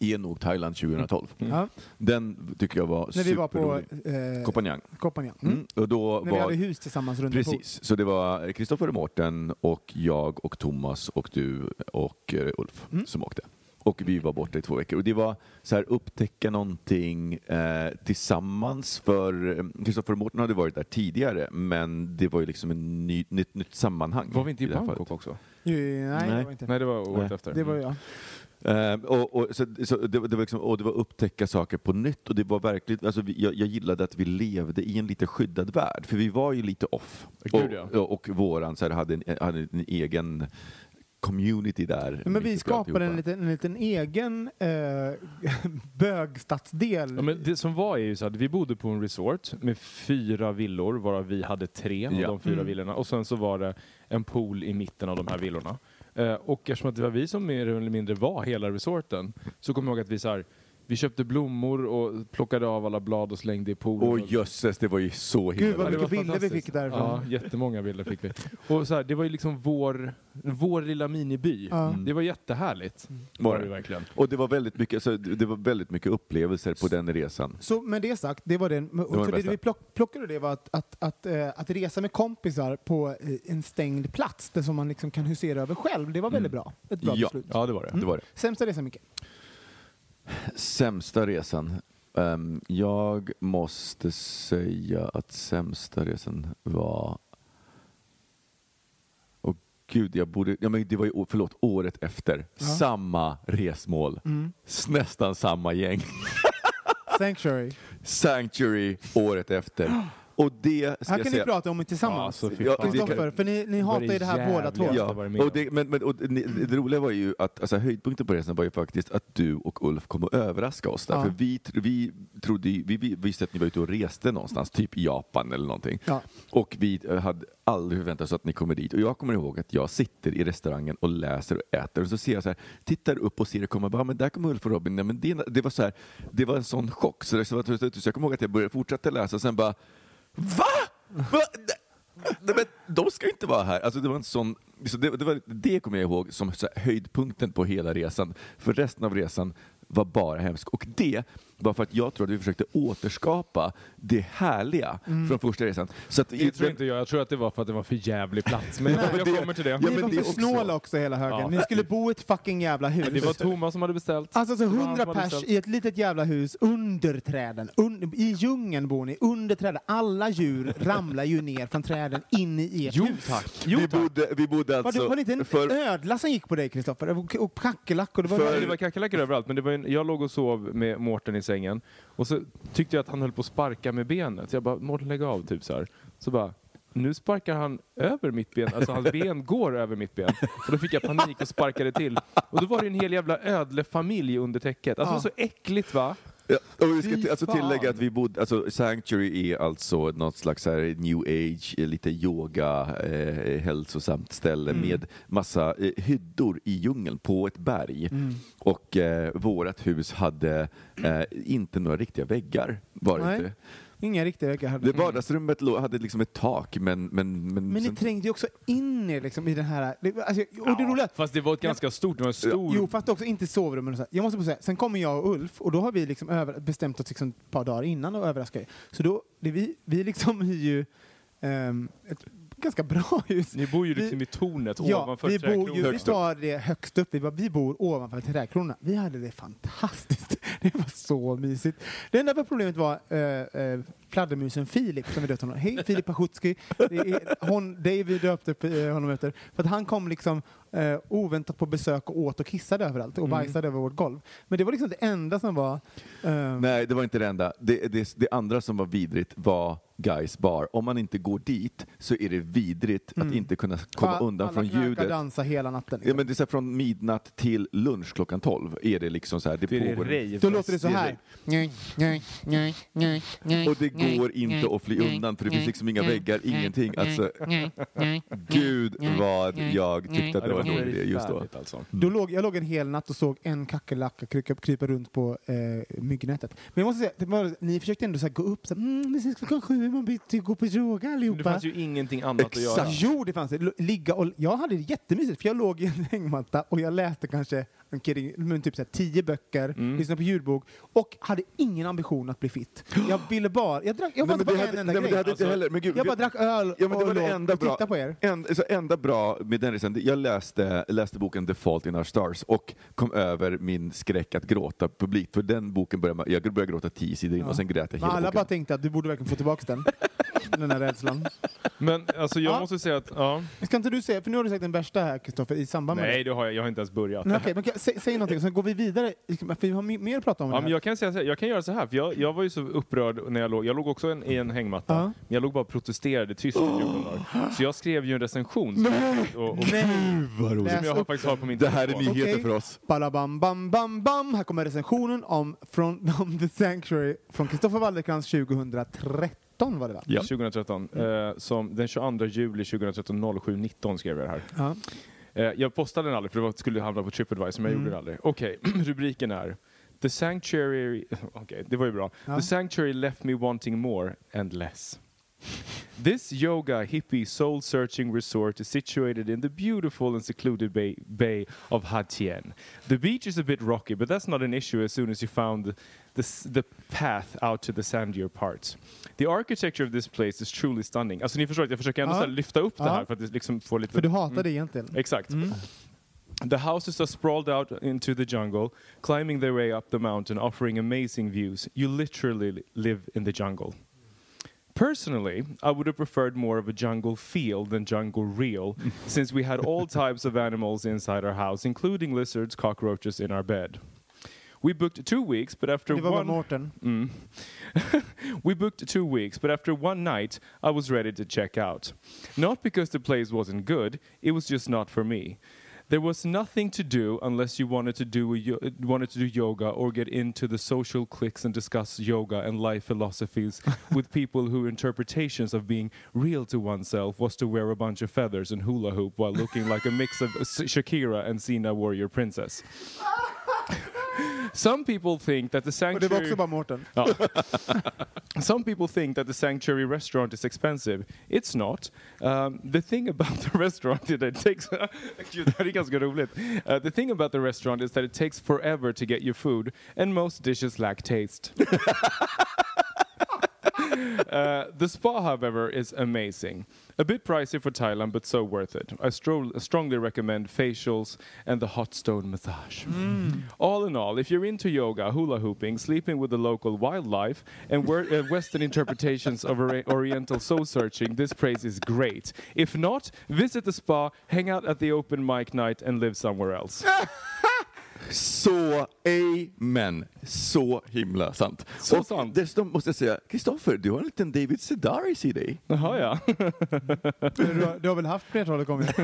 är nog Thailand 2012. Ja, Den tycker jag var när vi var på superrolig. eh. Koh Phangan. Mm. Mm. Och då När vi var... hade hus tillsammans runt. Precis, så det var Kristoffer och Mårten och jag och Thomas och du och eh, Ulf Mm. som åkte. Och vi var borta i två veckor. Och det var så här upptäcka någonting eh, tillsammans för eh, Kristoffer och Mårten hade varit där tidigare men det var ju liksom en ny, nytt, nytt sammanhang. Var vi inte i här Bangkok fallet. också? Jo, nej, Nej. det var inte. Nej, det var året Nej. efter. Det var jag. Eh, och, och, så, så det, var- det, var liksom, och det var upptäcka saker på nytt och det var verkligen, alltså, vi, jag, jag gillade att vi levde i en lite skyddad värld, för vi var ju lite off. Gud, och, ja. och, och våran så här, hade, en, hade en egen community där. Ja, men vi skapade en liten, en liten egen eh, bögstadsdel. Ja, men det som var är ju så att vi bodde på en resort med fyra villor varav vi hade tre av Ja. de fyra Mm. villorna och sen så var det en pool i mitten av de här villorna. Eh, och eftersom att det var vi som mer eller mindre var hela resorten så kommer jag ihåg att vi så här, vi köpte blommor och plockade av alla blad och slängde i poolen. Åh jösses, det var ju så Gud, himla vad det mycket var bilder vi fick därifrån. Ja, jättemånga bilder fick vi. Och så här, det var ju liksom vår, vår lilla miniby. Ja. Mm. Det var jättehärligt. Var Var det. det verkligen. Och det var väldigt mycket, så det var väldigt mycket upplevelser på den resan. Så med det sagt, det var den. var så det det vi plock, plockade det var att, att, att, eh, att resa med kompisar på eh, en stängd plats, där som man liksom kan husera över själv, det var väldigt bra. Ett bra Mm. Ja. beslut. Ja, det var det. Det var det. Sämsta resan, Micke? Sämsta resan. Ehm, jag måste säga att sämsta resan var... Åh gud, jag borde... Ja, men det var ju, förlåt, året efter. Ja. Samma resmål. Mm. Nästan samma gäng. Sanctuary. Sanctuary året efter. Och det ska Här jag kan ni säga... prata om det tillsammans. Ja, Kristoffer, för ni, ni hatar ju det här båda två. Ja, jag och det, men, men, och det, det roliga var ju att alltså, höjdpunkten på resan var ju faktiskt att du och Ulf kom att överraska oss där. Ja. För vi, vi, trodde, vi, vi visste att ni var ute och reste någonstans, typ i Japan eller någonting. Ja. Och vi eh, hade aldrig förväntat oss att ni kommer dit. Och jag kommer ihåg att jag sitter i restaurangen och läser och äter och så ser jag så här, tittar upp och ser det komma, bara, men där kommer Ulf och Robin. Nej, men det, det, var så här, det var en sån chock. Så, det, så, så jag kommer ihåg att jag började fortsätta läsa och sen bara, va? va? Nej, men de ska inte vara här. Alltså, det, var en sån, så det, det, var, det kommer jag ihåg som så här, höjdpunkten på hela resan. För resten av resan var bara hemskt. Och det var för att jag tror att vi försökte återskapa det härliga från första resan. Så att, Det tror inte jag. Jag tror att det var för att det var för jävlig plats. Men Nej, jag det- kommer till det. Ja, ni men var det för också. snåla också hela högen. Ja. Ni skulle bo i ett fucking jävla hus. Det var Thomas som hade beställt. Alltså så Det var han hundra som hade pers beställt. i ett litet jävla hus under träden. Un I djungeln bor ni, under träden. Alla djur ramlar ju ner från träden in i ert Jo hus. tack. Jo, vi, tack. bodde, vi bodde Var det, alltså... var det inte en för, ödla som gick på dig, Kristoffer? Och, och kackerlackor? Det var det var kackerlackor överallt, men det var en, jag låg och sov med Mårten i sängen och så tyckte jag att han höll på att sparka med benet. Jag bara, Mårten lägg av, typ så här. Så bara, nu sparkar han över mitt ben, alltså hans ben går över mitt ben. Och då fick jag panik och sparkade till. Och då var det en hel jävla ödlefamilj under täcket. Alltså Ja. så äckligt va? Ja, och vi ska till, alltså tillägga att vi bodde, alltså Sanctuary är alltså något slags här new age, eh, lite yoga, eh, hälsosamt ställe Mm. med massa eh, hyddor i djungeln på ett berg. Mm. Och eh, vårat hus hade eh, inte några riktiga väggar. Var det. Inga riktiga veckor hade Det vardagsrummet lå- hade liksom ett tak men... Men, men, Men ni sen- trängde ju också in er liksom i den här... Det, alltså, och det roliga... Fast det var ett ganska stort, det var en stor... Jo, fast också inte sovrummen och så. här. Jag måste bara säga, sen kommer jag och Ulf och då har vi liksom över, bestämt oss liksom ett par dagar innan och överraska er. Så då, det vi, vi liksom är ju ehm, ett ganska bra hus. Ni bor ju Vi- liksom i tornet Ja, ovanför vi bor ju, vi tar det högst upp. Vi, bara, vi bor ovanför trädkronorna. Vi hade det fantastiskt. Det var så mysigt. Det enda problemet var eh, eh, fladdermusen Filip, som vi döpte honom. Hej Filip Pachutski. Det är hon, David döpte eh, honom efter. För att han kom liksom eh, oväntat på besök och åt och kissade överallt och bajsade över vårt golv. Men det var liksom det enda som var... ehm, Nej, det var inte det enda. Det, det, det andra som var vidrigt var Guys bar. Om man inte går dit så är det vidrigt att inte kunna komma alla undan från ljudet. dansa hela natten. Ja, Liksom. men det är så här, från midnatt till lunch klockan 12 är det liksom så här, det Det är pågår. Då låter det så här. Och det går inte att fly undan för det finns liksom inga väggar, ingenting. Alltså, gud vad jag tyckte att det var en dålig idé just då. Alltså. Då låg, jag låg en hel natt och såg en kackerlacka krypa, krypa runt på eh, myggnätet. Men jag måste säga, det var, ni försökte ändå så här, gå upp så här, mm, det är klockan sju, man byter gå på yoga Men allihopa. det fanns ju ingenting annat att göra. Exakt. Jo, det fanns det. Ligga och, jag hade det jättemysigt, för jag låg i en hängmatta och jag läste kanske omkring, men typ så här, tio böcker, Mm. lyssnade på ljudbok och hade ingen ambition att bli fit. Jag ville bara, jag drack, jag Nej, bara men det bara hade, en enda nej, men grej. heller, men gud, Jag bara drack öl Ja, men det och var det enda och bra. tittade på er. En, så enda bra med den resan, jag läste, läste boken The Fault in Our Stars och kom över min skräck att gråta publikt. För den boken började, jag började gråta tio sidor in och sen grät jag Men hela alla boken. bara tänkte att du borde verkligen få tillbaka den. den här rädslan. Men alltså jag Ja. måste säga att, ja. Ska inte du säga, för nu har du sagt den värsta här Kristoffer i samband med Nej det. det har jag, jag har inte ens börjat. Nej, okej, men kan, säg, säg någonting, så går vi vidare. För vi har mer att prata om. Ja, men jag, kan säga så här, jag kan göra så här, för jag, jag var ju så upprörd när jag låg. Jag låg också en, i en hängmatta. Men jag låg bara och protesterade tyst i 14 dagar. Så jag skrev ju en recension som, och, och, Nej! Vad roligt. Som jag har faktiskt har på min Det här är telefon. nyheter Okej. för oss. Balabam, bam, bam, bam. Här kommer recensionen om, från, om The Sanctuary från Kristoffer Wallercrantz 2013 var det va? Ja. 2013. Eh, som den 22 juli 2013 07.19 skrev jag det här. Ja. Eh, jag postade den aldrig för det var, skulle hamna på Tripadvisor men jag gjorde det aldrig. Okej, rubriken är The Sanctuary... Okej, det var ju bra. Ja. The Sanctuary left me wanting more and less. This yoga hippie soul searching resort is situated in the beautiful and secluded bay, bay of Hatien. The beach is a bit rocky, but that's not an issue as soon as you found the, the, the path out to the sandier parts. The architecture of this place is truly stunning. Alltså ni förstår att jag försöker ändå Ja. lyfta upp det Ja. här för att det liksom får lite... För du hatar det egentligen. Exakt. Mm. The houses are sprawled out into the jungle, climbing their way up the mountain, offering amazing views. You literally live in the jungle. Personally, I would have preferred more of a jungle feel than jungle real, since we had all types of animals inside our house, including lizards, cockroaches in our bed. We booked two weeks, but after Det var one Mårten. Mm. we booked two weeks, but after one night, I was ready to check out. Not because the place wasn't good, it was just not for me. There was nothing to do unless you wanted to do a yo- wanted to do yoga or get into the social cliques and discuss yoga and life philosophies with people whose interpretations of being real to oneself was to wear a bunch of feathers and hula hoop while looking like a mix of Shakira and Sina Warrior Princess. Some people think that the Och sanctuary det var också bara Mårten. Some people think that the Sanctuary restaurant is expensive. It's not. Um, the thing about the restaurant is that it takes... Ganska roligt. Uh, the thing about the restaurant is that it takes forever to get your food and most dishes lack taste. Uh, the spa, however, is amazing. A bit pricey for Thailand, but so worth it. I stro- strongly recommend facials and the hot stone massage. All in all, if you're into yoga, hula hooping, sleeping with the local wildlife, and wer- uh, Western interpretations of ori- Oriental soul searching, this place is great. If not, visit the spa, hang out at the open mic night, and live somewhere else. Så amen. Så himla sant. Så och sant. dessutom måste jag säga, Kristoffer, du har en liten David Sedaris i dig. Jaha, ja. Du, har- du har väl haft flertalet gånger?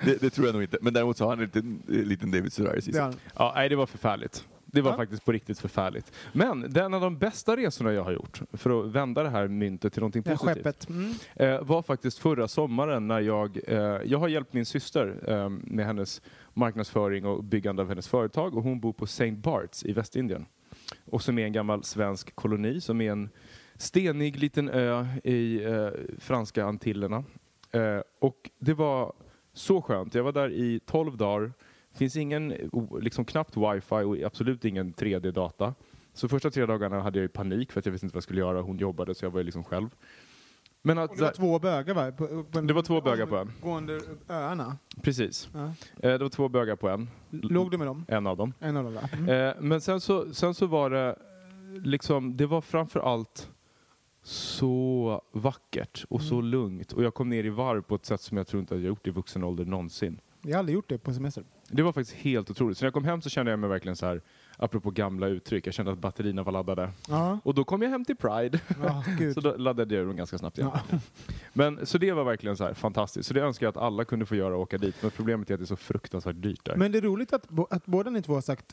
Det, det tror jag nog inte. Men däremot så har han en liten, eh, liten David Sedaris i sig. Ja, nej, det var förfärligt. Det var Ja. faktiskt på riktigt förfärligt. Men det är en av de bästa resorna jag har gjort, för att vända det här myntet till någonting positivt, skeppet. Mm. eh, var faktiskt förra sommaren när jag, eh, jag har hjälpt min syster eh, med hennes marknadsföring och byggande av hennes företag och hon bor på St. Barts i Västindien. Och som är en gammal svensk koloni, som är en stenig liten ö i eh, franska Antillerna. Och det var så skönt. Jag var där i 12 dagar. Finns ingen, liksom knappt wifi och absolut ingen 3D-data. Så första tre dagarna hade jag ju panik för att jag visste inte vad jag skulle göra. Hon jobbade så jag var ju liksom själv. Men att, Och det var två bögar va? På, på en, Det var två bögar på en. Gående öarna. precis. Ja. Eh, det var två bögar på en. Låg du med dem? En av dem. En av dem va? Mm. Eh, men sen så, sen så var det liksom, det var framför allt så vackert och så lugnt. Och jag kom ner i varv på ett sätt som jag tror inte att jag gjort i vuxen ålder någonsin. Jag har aldrig gjort det på semester. Det var faktiskt helt otroligt. Så när jag kom hem så kände jag mig verkligen så här, apropå gamla uttryck, jag kände att batterierna var laddade. Ja. Och då kom jag hem till Pride. Ja, gud. Så då laddade jag dem ganska snabbt igen. Ja. Men, så det var verkligen så här fantastiskt. Så det önskar jag att alla kunde få göra och åka dit. Men problemet är att det är så fruktansvärt dyrt där. Men det är roligt att, bo- att båda ni två har sagt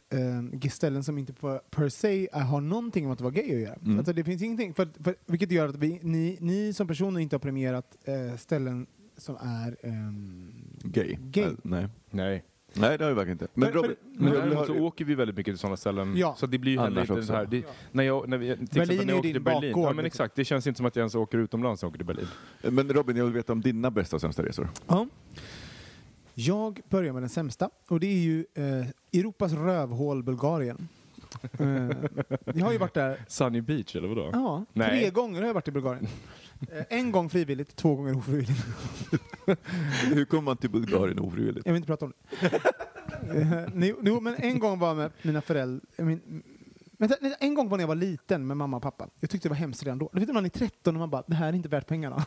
eh, ställen som inte på, per se är, har någonting med att vara gay att göra. Mm. Alltså, det finns ingenting, för, för, vilket gör att vi, ni, ni som personer inte har premierat eh, ställen som är ehm, Gay? Gay. Eh, nej. Nej. Nej, det har vi verkligen inte. Men För- för- Robin, Men men däremot så har, åker vi väldigt mycket till sådana ställen. Ja. Så det blir ju heller inte den här... Det, när jag, när vi, till exempel Berlin när är jag din till Berlin. bakgård, Ja men liksom. exakt, det känns inte som att jag ens åker utomlands när jag åker till Berlin. men Robin, jag vill veta om dina bästa och sämsta resor. Ja. Jag börjar med den sämsta och det är ju eh, Europas rövhål Bulgarien. eh, jag har ju varit där Sunny Beach eller vadå? ja, Nej. tre gånger har jag varit i Bulgarien. Eh, en gång frivilligt, två gånger ofrivilligt. Hur kommer man till Bulgarien ofrivilligt? Jag vill inte prata om det. Eh, jo, jo, men en gång var jag med mina föräldrar. Min, en gång var när jag var liten med mamma och pappa. Jag tyckte det var hemskt redan då. Du vet när man är 13 och man bara, det här är inte värt pengarna.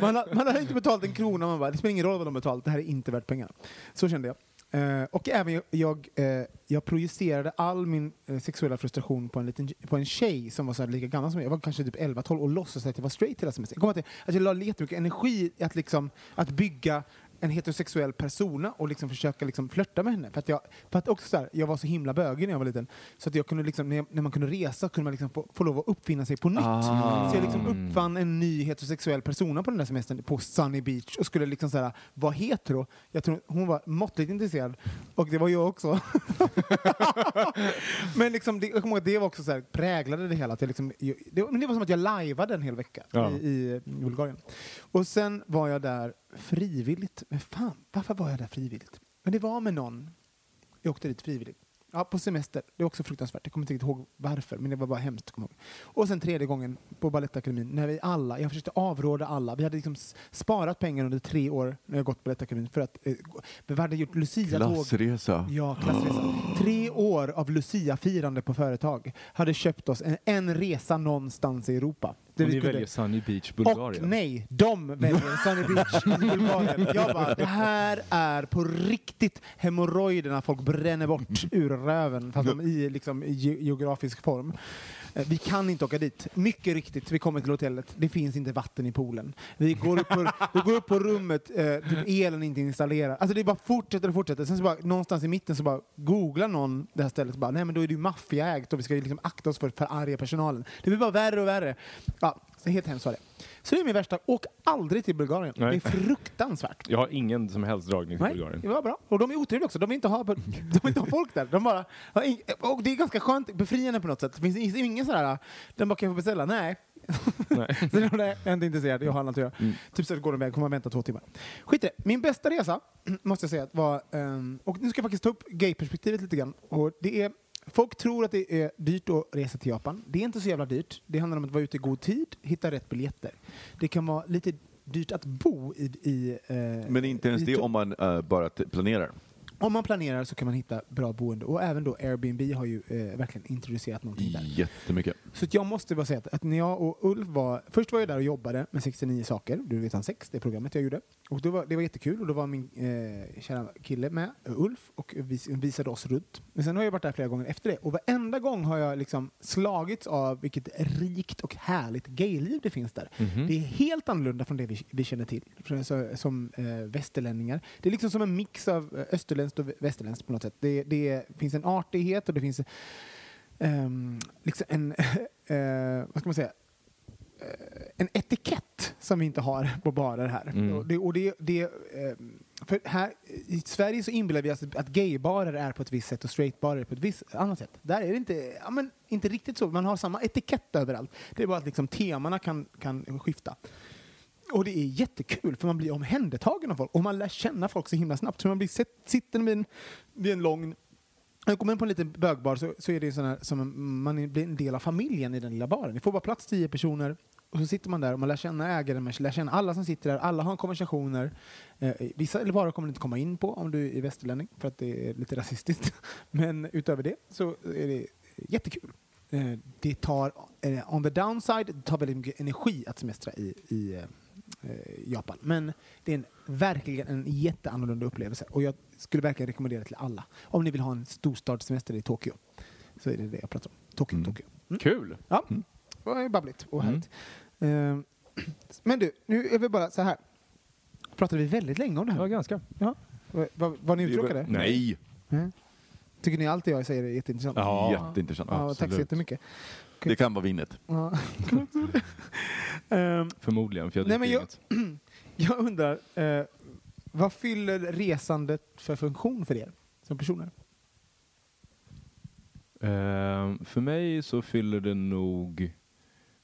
man, har, man har inte betalt en krona, man bara, det spelar ingen roll vad de har betalt, det här är inte värt pengarna. Så kände jag. Eh, och även jag, jag, eh, jag projicerade all min eh, sexuella frustration på en, liten, på en tjej som var så här lika gammal som jag. Jag var kanske typ 11-12 och låtsades att jag var straight hela semestern. Jag kommer att, att jag la jättemycket energi i att, liksom, att bygga en heterosexuell persona och liksom försöka liksom flörta med henne. För att, jag, för att också så här, jag var så himla bögig när jag var liten. Så att jag kunde liksom, när, jag, när man kunde resa kunde man liksom få, få lov att uppfinna sig på nytt. Ah. Så jag liksom uppfann en ny heterosexuell persona på den där semestern på Sunny Beach och skulle liksom så här, vara hetero. Jag tror hon var måttligt intresserad och det var jag också. men liksom, det, jag kommer ihåg att det var också så här, präglade det hela. Att jag liksom, det, men det var som att jag lajvade en hel vecka Ja. i, i Bulgarien. Och sen var jag där frivilligt. Men fan, varför var jag där frivilligt? Men det var med någon. Jag åkte dit frivilligt. Ja, på semester. Det är också fruktansvärt. Jag kommer inte riktigt ihåg varför, men det var bara hemskt. Jag ihåg. Och sen tredje gången på Balettakademin, när vi alla, jag försökte avråda alla. Vi hade liksom sparat pengar under tre år när jag gått Balettakademin för att eh, vi hade gjort Lucia-tåg. Klassresa. Ja, klassresa. Tre år av Lucia-firande på företag hade köpt oss en, en resa någonstans i Europa. Och ni väljer Sunny Beach, och Bulgarien. nej, de väljer Sunny Beach Bulgarien. Jag bara, det här är på riktigt hemorrojderna folk bränner bort ur röven, fast de i liksom, geografisk form. Eh, vi kan inte åka dit. Mycket riktigt, vi kommer till hotellet. Det finns inte vatten i poolen. Vi går upp på, vi går upp på rummet, eh, typ elen är inte installerad. Alltså det bara fortsätter och fortsätter. Sen så bara, någonstans i mitten så bara googlar någon det här stället och bara, nej men då är det ju maffiaägt och vi ska ju liksom akta oss för att förarga personalen. Det blir bara värre och värre. Ja, så helt hemskt var det. Så det är min värsta. Åk aldrig till Bulgarien. Nej. Det är fruktansvärt. Jag har ingen som helst dragning till Nej, Bulgarien. det var bra. Och de är otrevliga också. De vill inte ha, de vill inte ha folk där. De bara, och det är ganska skönt, befriande på något sätt. Det finns ingen sån här, den bara kan jag få beställa? Nej. Nej. så jag är inte intresserad, jag har annat att göra. Mm. Typ så att går de iväg, kommer man vänta två timmar. Skit i det. Min bästa resa, måste jag säga, var, ehm, och nu ska jag faktiskt ta upp gay-perspektivet lite grann. Och det är, folk tror att det är dyrt att resa till Japan. Det är inte så jävla dyrt. Det handlar om att vara ute i god tid, hitta rätt biljetter. Det kan vara lite dyrt att bo i... i eh, Men inte ens det om man eh, bara planerar. Om man planerar så kan man hitta bra boende. Och även då Airbnb har ju eh, verkligen introducerat någonting där. Jättemycket. Så jag måste bara säga att, att när jag och Ulf var... Först var jag där och jobbade med 69 saker. Du vet han 6, det programmet jag gjorde. Och det var, det var jättekul och då var min eh, kära kille med, Ulf, och vis, visade oss runt. Men sen har jag varit där flera gånger efter det. Och varenda gång har jag liksom slagits av vilket rikt och härligt gayliv det finns där. Mhm. Det är helt annorlunda från det vi, vi känner till så, som eh, västerlänningar. Det är liksom som en mix av eh, österländskt och vä- västerländskt på något sätt. Det, det finns en artighet och det finns ehm, liksom en, eh, vad ska man säga, Eh, en etikett som vi inte har på barer här. Mm. Och det, och det, det, eh, för här I Sverige så inbillar vi oss att gaybarer är på ett visst sätt och straightbarer är på ett visst annat sätt. Där är det inte, ja, men, inte riktigt så. Man har samma etikett överallt. Det är bara att liksom, temana kan, kan skifta. Och det är jättekul för man blir omhändertagen av folk och man lär känna folk så himla snabbt. Så man blir sett, sitter vid en, vid en lång när jag kommer in på en liten bögbar så, så är det sån här, som man blir en del av familjen i den lilla baren. Det får bara plats tio personer och så sitter man där och man lär känna ägaren, man lär känna alla som sitter där, alla har konversationer. Eh, vissa eller barer kommer du inte komma in på om du är västerlänning för att det är lite rasistiskt. Men utöver det så är det jättekul. Eh, det tar, eh, on the downside, det tar väldigt mycket energi att semestra i, i, eh, Japan. Men det är en, verkligen en jätteannorlunda upplevelse och jag skulle verkligen rekommendera det till alla. Om ni vill ha en storstadssemester i Tokyo så är det det jag pratar om. Tokyo, Mm. Tokyo. Mm. Kul! Ja, det var babbligt och Mm. härligt. Eh, men du, nu är vi bara så här. Pratade vi väldigt länge om det här? Ja, ganska. Ja. Var, var, var ni uttråkade? Nej! Nej. Tycker ni allt jag säger är jätteintressant? Ja. Jätteintressant. Ja, tack så jättemycket. Det kan vara vinet. Ja. Ehm, Förmodligen, för jag Nej, men jag- undrar, eh, vad fyller resandet för funktion för er som personer? Ehm, för mig så fyller det nog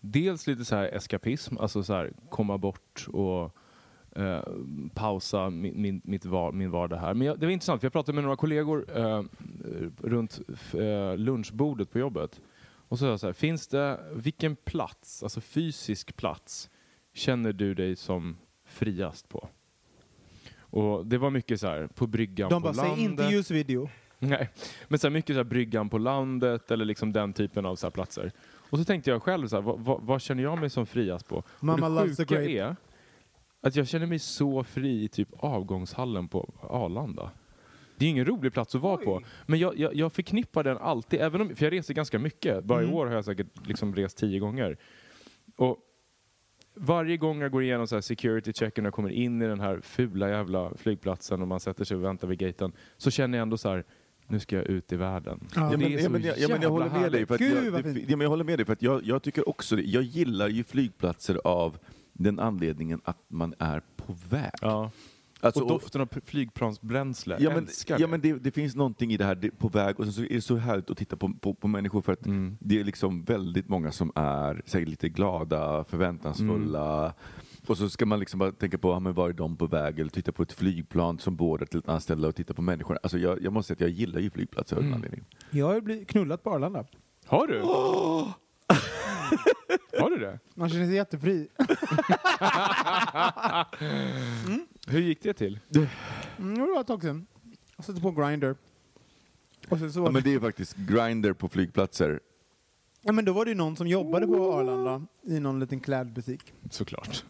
dels lite så här eskapism, alltså så här komma bort och eh, pausa min, min, mitt var, min vardag här. Men jag, det var intressant, för jag pratade med några kollegor eh, runt eh, lunchbordet på jobbet. Och så så här, finns det, vilken plats, alltså fysisk plats, känner du dig som friast på? Och det var mycket så här, på bryggan De på bara, säg landet. inte ljusvideo. Nej, men så här mycket så här bryggan på landet eller liksom den typen av så här platser. Och så tänkte jag själv, så här, vad, vad, vad känner jag mig som friast på? Mamma och det loves sjuka är att jag känner mig så fri i typ avgångshallen på Arlanda. Det är ingen rolig plats att vara på. Men jag, jag, jag förknippar den alltid, även om, för jag reser ganska mycket. Bara Mm. i år har jag säkert liksom rest tio gånger. Och varje gång jag går igenom så security checken och jag kommer in i den här fula jävla flygplatsen och man sätter sig och väntar vid gaten så känner jag ändå så här, nu ska jag ut i världen. Ja. Men, ja, men, jag- ja, men jag håller med dig. För att Gud, jag, vad det, fint. ja, men jag håller med dig för att jag, jag tycker också det. Jag gillar ju flygplatser av den anledningen att man är på väg. Ja. Alltså, och doften av flygplansbränsle, Ja, men, ja, det. men det, det finns någonting i det här det, på väg och sen så är det så härligt att titta på, på, på människor för att Mm. det är liksom väldigt många som är säkert lite glada, förväntansfulla Mm. och så ska man liksom bara tänka på, ja, men var är de på väg? Eller titta på ett flygplan som bådar till ett annat ställe och titta på människorna. Alltså jag, jag måste säga att jag gillar ju flygplatser av Mm. anledningen. Jag har blivit knullat på Arlanda. Har du? Har du det? Man känner sig jättefri. Hur gick det till? Mm, det var ett tag sedan. Jag satte på Grindr. Och sen så var Ja, men det är faktiskt grinder på flygplatser. Ja, men då var det ju någon som jobbade på Arlanda i någon liten klädbutik. Såklart.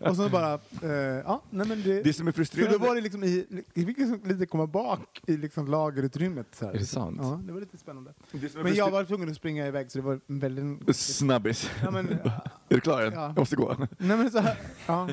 Och så bara, eh, ja, nej men det... Det som är så frustrerande... då var det liksom i, jag fick liksom lite komma bak i liksom lagerutrymmet. Så här. Är det sant? Ja, det var lite spännande. Men jag var tvungen att springa iväg så det var en väldigt... Snabbis. Ja, men, Är du klar än? Ja. Jag måste gå. nej men så här, ja.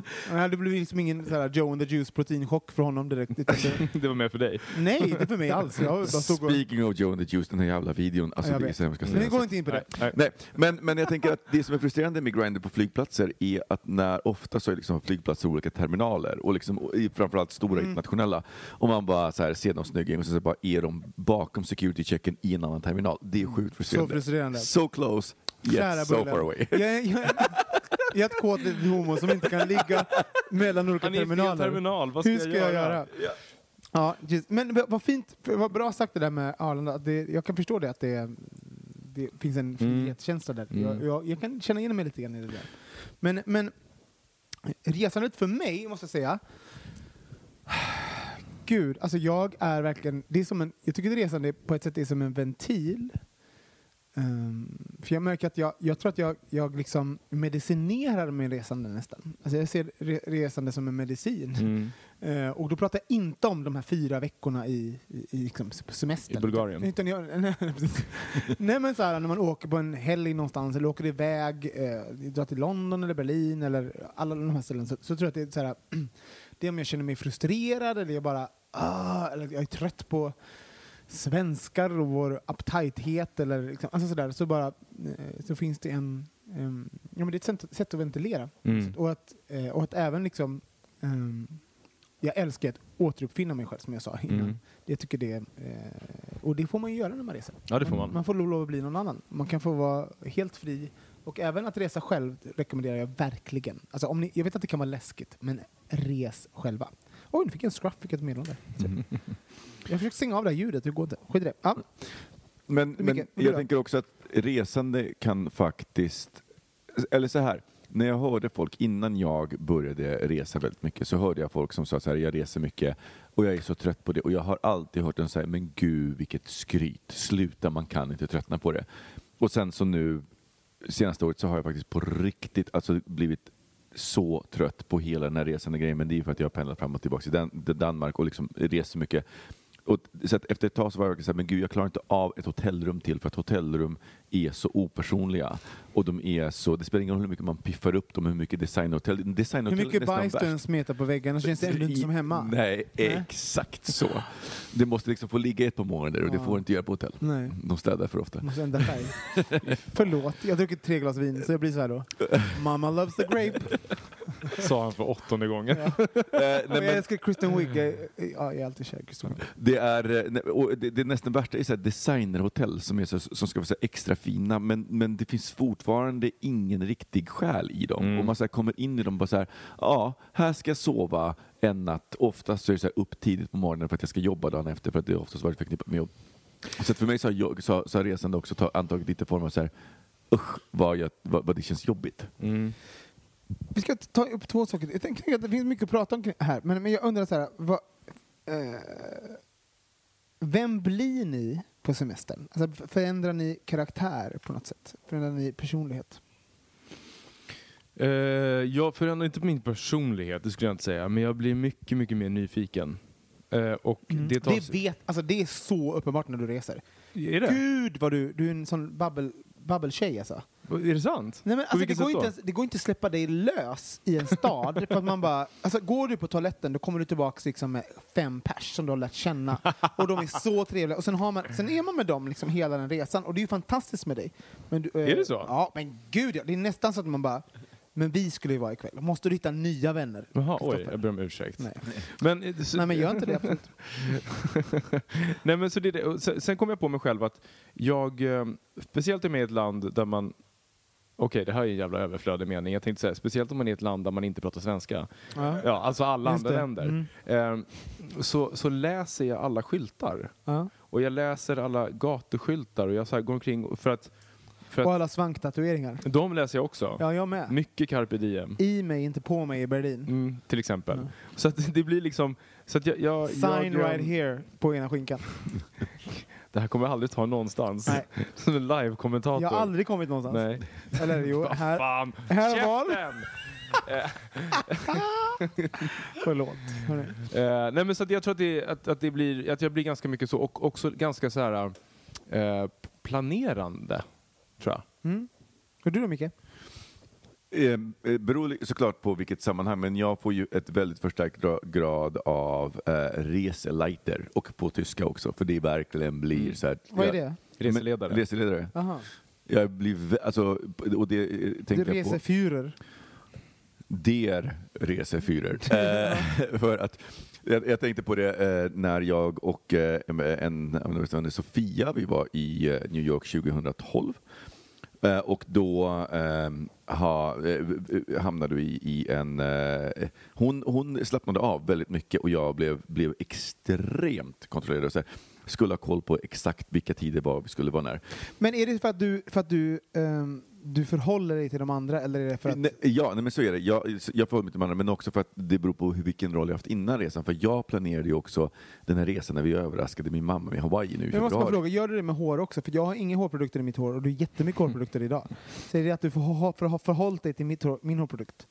Det blev liksom ingen så här Joe and the Juice proteinchock för honom direkt. det- var med för dig. Nej, inte för mig alls. Jag bara stod och... Speaking of Joe and the Juice, den här jävla videon. Alltså, Jag hemskt att Men vi säga. går inte in på det. Nej. Nej, men, men jag tänker att det som är frustrerande med Grindr på flygplatser är att när ofta så är liksom flygplatser olika terminaler och liksom, och framförallt stora Mm. internationella och man bara så här, ser någon snygging och så, så bara är de bakom security checken i en annan terminal. Det är sjukt Så frustrerande. frustrerande. So close, yet so far away. Jag är, jag jag ett kåt litet homo som inte kan ligga mellan olika Han är i fel terminaler. terminal, vad ska, Hur ska jag göra? Ja, just, men vad fint, vad bra sagt det där med Arlanda. Det, jag kan förstå det att det, det finns en frihetskänsla där. Mm. Jag, jag, jag kan känna igen mig lite grann i det där. Men, men resandet för mig, måste jag säga, Gud, alltså jag är verkligen, det är som en, jag tycker att resande på ett sätt är som en ventil. Ehm, för jag märker att jag, jag tror att jag, jag liksom medicinerar med resande nästan. Alltså jag ser re, resande som en medicin. Mm. Eh, och då pratar jag inte om de här fyra veckorna i, i, i liksom semestern. I Bulgarien. Utan jag, nej, nej men så här, när man åker på en helg någonstans eller åker iväg, eh, drar till London eller Berlin eller alla de här ställen så, så tror jag att det är så här, det är om jag känner mig frustrerad eller jag bara, ah, eller jag är trött på svenskar och vår uptighthet eller liksom, alltså sådär, så bara eh, så finns det en, em, ja men det är ett sätt, sätt att ventilera. Mm. Och, att, eh, och att även liksom em, jag älskar att återuppfinna mig själv som jag sa innan. Mm. Jag tycker det, eh, och det får man ju göra när man reser. Ja, det får man. Man får lov att bli någon annan. Man kan få vara helt fri. Och även att resa själv rekommenderar jag verkligen. Alltså om ni, jag vet att det kan vara läskigt, men res själva. Oj, nu fick jag en scruff, fick ett meddelande. Jag försöker stänga av det här ljudet, hur går det? Skit i det. Ja. Men, men jag tänker också att resande kan faktiskt, eller så här, när jag hörde folk innan jag började resa väldigt mycket så hörde jag folk som sa så här, jag reser mycket och jag är så trött på det och jag har alltid hört dem säga, men gud vilket skryt, sluta man kan inte tröttna på det. Och sen så nu, senaste året så har jag faktiskt på riktigt alltså blivit så trött på hela den här resande grejen, men det är för att jag har pendlat fram och tillbaka till Dan Danmark och liksom rest så mycket. Och så att efter ett tag så var jag verkligen så här, men gud jag klarar inte av ett hotellrum till för att hotellrum är så opersonliga. Och de är så, det spelar ingen roll hur mycket man piffar upp dem, hur mycket designhotell, designhotell Hur mycket bajs du än smetar på väggarna så känns det ändå inte som hemma. Nej, exakt så. Det måste liksom få ligga ett par månader och det Ja. får inte göra på hotell. Nej. De städar för ofta. Måste ändra färg. Förlåt, jag har druckit tre glas vin så jag blir så här då. Mamma loves the grape. Sa han för åttonde gången. Och nej, jag men älskar Kristen Wiig. Jag, ja, jag är alltid kär i Kristen Wiig. det, är, eh, nej, det, det nästan värsta är så här designerhotell som, är så, som ska vara så extra fina men, men det finns fortfarande ingen riktig själ i dem. Mm. Och man så här kommer in i dem och bara så här, ja, här ska jag sova en natt. Oftast så är det så här upp tidigt på morgonen för att jag ska jobba dagen efter för att det är oftast varit förknippat med jobb. Så att för mig så har, jag, så, så har resande också ta, antagit lite form av så här, usch vad, jag, vad, vad det känns jobbigt. Mm. Vi ska ta upp två saker. Jag tänker att det finns mycket att prata om här, men, men jag undrar så här, vad, eh, vem blir ni på semestern? Alltså, förändrar ni karaktär på något sätt? Förändrar ni personlighet? Eh, jag förändrar inte min personlighet, det skulle jag inte säga, men jag blir mycket, mycket mer nyfiken. Eh, och det tar Det, vet, alltså, det är så uppenbart när du reser. Är det? Gud vad du, du är en sån babbel, babbeltjej alltså. Är det sant? Nej, men alltså, det, går inte ens, det går inte att släppa dig lös i en stad. för att man bara, alltså, går du på toaletten då kommer du tillbaka liksom, med fem pers som du har lärt känna. Och de är så trevliga. Och sen, har man, sen är man med dem liksom, hela den resan. Och det är ju fantastiskt med dig. Men du, eh, Är det så? Ja, men gud ja. Det är nästan så att man bara, men vi skulle ju vara ikväll. Måste du hitta nya vänner? Jaha, oj, jag ber om ursäkt. Nej. Men, eh, så, Nej, men gör inte det. Absolut. Nej, men så det, är det. Sen, sen kom jag på mig själv att jag, eh, speciellt är med i ett land där man Okej, det här är en jävla överflödig mening. Jag tänkte säga, speciellt om man är i ett land där man inte pratar svenska. Ja. Ja, alltså alla Just andra det. länder. Mm. Eh, så, så läser jag alla skyltar. Ja. Och jag läser alla gatuskyltar och jag så här går omkring för att, för Och alla svanktatueringar. de läser jag också. Ja, jag med. Mycket carpe diem. I mig, inte på mig i Berlin. Mm, till exempel. Ja. Så att det blir liksom... Så att jag, jag, Sign jag, right here på ena skinkan. Det här kommer jag aldrig ta någonstans. Nej. Som en live-kommentator. Jag har aldrig kommit någonstans. Nej. Eller jo, här. fan! här Käften! Förlåt. Eh, nej men så att jag tror att det, att, att det blir, att jag blir ganska mycket så och också ganska så här eh, planerande, tror jag. Mm. Och du då Micke? Eh, eh, beror såklart på vilket sammanhang, men jag får ju ett väldigt förstärkt gra- grad av eh, reseleiter och på tyska också, för det verkligen blir så här. Vad är jag- det? Reseledare. Men- Reseledare. Aha. Jag blir, alltså, och det eh, tänker jag på. Führer. Der Resefyrer. eh, för att jag, jag tänkte på det eh, när jag och eh, en, en Sofia, vi var i eh, New York 2012. Eh, och då ehm, eh, ha, hamnade vi i en... Eh, hon, hon slappnade av väldigt mycket och jag blev, blev extremt kontrollerad. Och så här, skulle ha koll på exakt vilka tider var vi skulle vara när. Men är det för att du, för att du, ehm, du förhåller dig till de andra eller är det för att... Nej, ja, nej, men så är det. Jag, jag förhåller mig till de andra, men också för att det beror på hur, vilken roll jag haft innan resan. För jag planerade ju också den här resan när vi överraskade min mamma med Hawaii nu i Jag måste bara februari. fråga, gör du det med hår också? För jag har inga hårprodukter i mitt hår och du har jättemycket hårprodukter idag. Så är det att du för har förhållit dig till mitt hår, min hårprodukt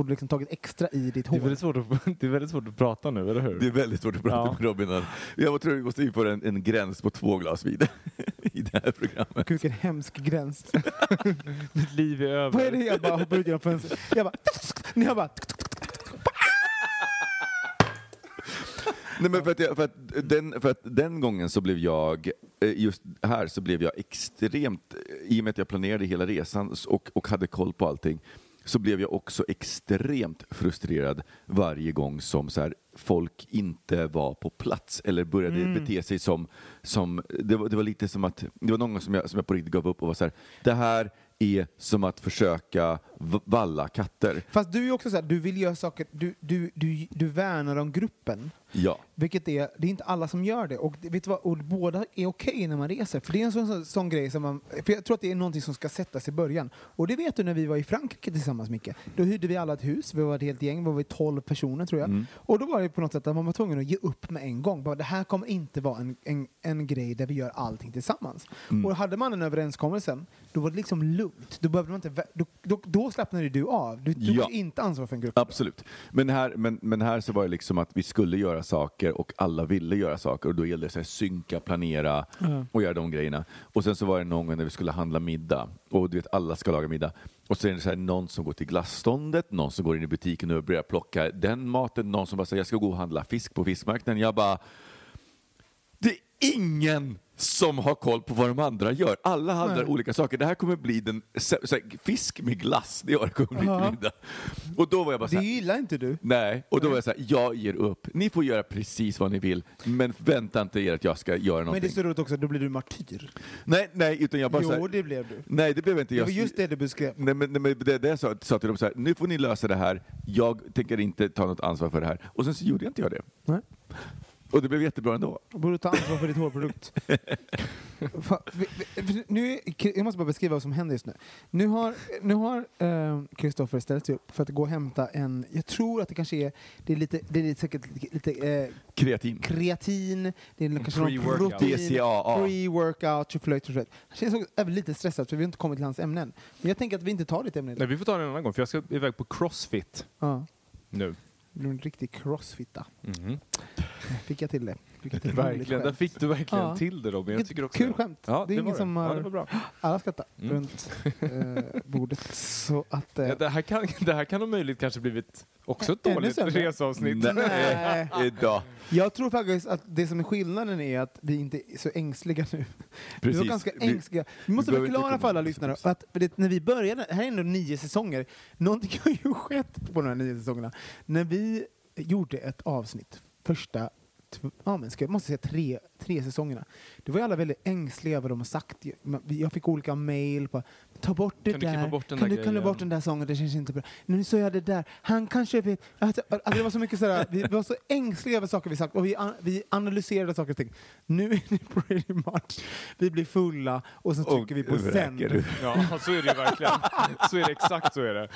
och du liksom tagit extra i ditt Det är, hår? väldigt svårt att, det är väldigt svårt att prata nu, eller hur? Det är väldigt svårt att prata Ja. med Robin. Jag tror vi måste införa en, en gräns på två glas vin i det här programmet. Gud, vilken hemsk gräns. Mitt liv är över. Vad är det? Jag bara hoppar ut genom fönstret. Jag bara... Ni har bara... Nej, men för, att jag, för, att den, för att den gången så blev jag, eh, just här så blev jag extremt, i och med att jag planerade hela resan och, och hade koll på allting, så blev jag också extremt frustrerad varje gång som så här, folk inte var på plats eller började bete sig som, som det, var, det var lite som att, det var någon gång som jag, som jag på riktigt gav upp och var så här, det här är som att försöka valla katter. Fast du är också så här, du vill göra saker, du, du, du, du värnar om gruppen. Ja. Vilket är, det är inte alla som gör det. Och, vet du vad, och båda är okej när man reser. För det är en sån, sån, sån grej som man, för jag tror att det är någonting som ska sättas i början. Och det vet du när vi var i Frankrike tillsammans Micke. Då hyrde vi alla ett hus, vi var ett helt gäng, vi var 12 personer tror jag. Och då var det på något sätt att man var tvungen att ge upp med en gång. Bara, det här kommer inte vara en, en, en grej där vi gör allting tillsammans. Och hade man den överenskommelsen, då var det liksom lugnt. Då, behövde man inte, vä- då, då, då slappnade du av. Du tog Ja. inte ansvar för en grupp. Absolut. Men här, men, men här så var det liksom att vi skulle göra saker och alla ville göra saker och då gällde det här, synka, planera och göra de grejerna. Och sen så var det någon gång när vi skulle handla middag och du vet alla ska laga middag. Och så är det så här, någon som går till glasståndet, någon som går in i butiken och börjar plocka den maten, någon som bara säger jag ska gå och handla fisk på fiskmarknaden. Jag bara, det ingen som har koll på vad de andra gör. Alla handlar Nej. olika saker. Det här kommer bli den, fisk med glass, det är det kommer bli till middag. Och då var jag bara så Det gillar inte du. Nej, och då var jag så här, jag ger upp. Ni får göra precis vad ni vill, men vänta inte er att jag ska göra Men det är någonting. så roligt också, då blir du martyr. Nej, nej, utan jag bara så Jo, här, det blev du. Nej, det blev inte Det jag. var just det du beskrev. Nej, men, nej, men det, det jag sa, sa till dem så här, nu får ni lösa det här, jag tänker inte ta något ansvar för det här. Och sen så gjorde jag inte jag det. Nej. Och det blev jättebra ändå. Borde ta ansvar för ditt hårprodukt. Fan, vi- vi- nu, jag måste bara beskriva vad som händer just nu. Nu har nu har eh, Kristoffer ställt sig upp för att gå och hämta en, jag tror att det kanske är, det är lite, det är lite, säkert lite, eh, Kreatin. kreatin, det är kanske någon pre-workout. protein, DCAA. pre-workout, tjoflöjt. Han känns också även lite stressad för vi har inte kommit till hans ämnen. Men jag tänker att vi inte tar ditt ämne Nej, idag. vi får ta det en annan gång för jag ska iväg på crossfit Ja, nu. du är en riktig crossfitta. Fick jag till det. Fick jag till Verkligen, där fick du verkligen Ja. till det Robin. Jag tycker också kul det. skämt. Ja, det är det ingen som det. har... Ja, det var bra. Alla skrattar Mm. runt eh, bordet. Så att... Eh, Ja, det, här kan, det här kan om möjligt kanske blivit också ett dåligt sämre. resavsnitt. Nej. Idag. jag tror faktiskt att det som är skillnaden är att vi inte är så ängsliga nu. Vi var Precis. ganska Vi- ängsliga. Vi måste inte förklara för alla lyssnare att det, när vi började, här är ändå nio säsonger, någonting har ju skett på de här nio säsongerna. När vi gjorde ett avsnitt, första Ja, men ska, jag måste säga tre, tre säsongerna. Det var ju alla väldigt ängsliga över vad de har sagt. Jag fick olika mail på ta bort det Kan du där. klippa bort kan där du, du grejen? bort den där sången? Det känns inte bra. Nu sa jag det där. Han kanske vet. Alltså, alltså, det var så mycket sådär. Vi var så ängsliga över saker vi sagt och vi, an, vi analyserade saker och ting. Nu är det pretty much. Vi blir fulla och så trycker vi på sänd. Ja, så är det ju verkligen. Så är det, exakt så är det.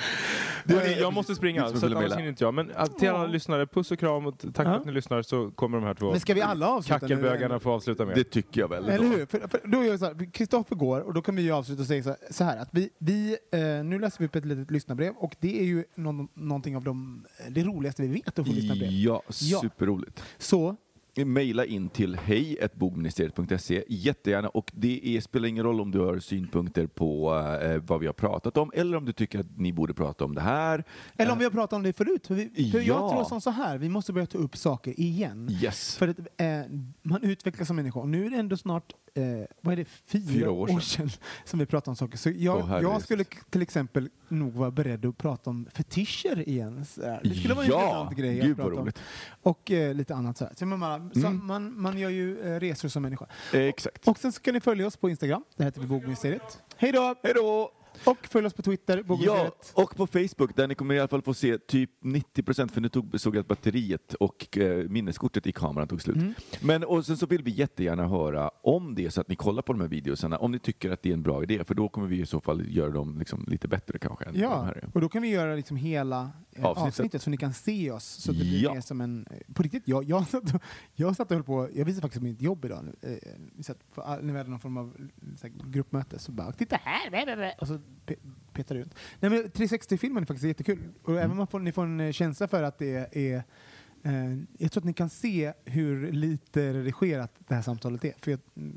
Hörrni, jag måste springa, så annars hinner inte jag. Men äh, till alla lyssnare, puss och kram och tack för att ni lyssnar så kommer de här två Men ska vi alla avsluta nu? Kackelbögarna få avsluta med. Det tycker jag väl. Eller hur? För, för då gör så här, Kristoffer går och då kan vi ju avsluta och säga så, så här att vi, vi eh, nu läser vi upp ett litet lyssnarbrev och det är ju någon, någonting av de, det roligaste vi vet att få lyssnarbrev. Ja, Ja. superroligt. Så, Maila in till hej.bogministeriet.se jättegärna och det är, spelar ingen roll om du har synpunkter på eh, vad vi har pratat om eller om du tycker att ni borde prata om det här. eller om vi har pratat om det förut. För, vi, för jag Ja. tror som så här, vi måste börja ta upp saker igen. Yes. För att eh, man utvecklas som människa och nu är det ändå snart, eh, vad är det, fyra, Fyra år år sedan. sedan som vi pratar om saker. Så jag, herre jag skulle till exempel nog vara beredd att prata om fetischer igen. Det skulle vara en Ja, intressant grej att gud prata om. Och eh, lite annat så här. Så man, så Mm. man, man gör ju eh, resor som människa. Exakt. Och sen så kan ni följa oss på Instagram, det heter vi Bogministeriet. Hej då! Hej då! Och följ oss på Twitter, Ja, och på Facebook där ni kommer i alla fall få se typ 90% för nu tog, såg jag att batteriet och eh, minneskortet i kameran tog slut. Mm. Men och sen så vill vi jättegärna höra om det är så att ni kollar på de här videorna, om ni tycker att det är en bra idé, för då kommer vi i så fall göra dem liksom lite bättre kanske. Än de Ja, här är. och då kan vi göra liksom hela eh, Avsnittet. avsnittet. så ni kan se oss. Så det blir Ja. mer som en... eh, På riktigt, jag, jag, satt, och- jag satt och höll på... Jag visade faktiskt mitt jobb idag. nu. Eh, Vi satt på, all- när vi hade någon form av så här, gruppmöte så bara titta här! bä, bä, bä", Och så pe, petade ut. Nej men 360-filmen är faktiskt jättekul. Och Mm. även man får, ni får en eh, känsla för att det är eh, jag tror att ni kan se hur lite redigerat det här samtalet är. För jag, mm,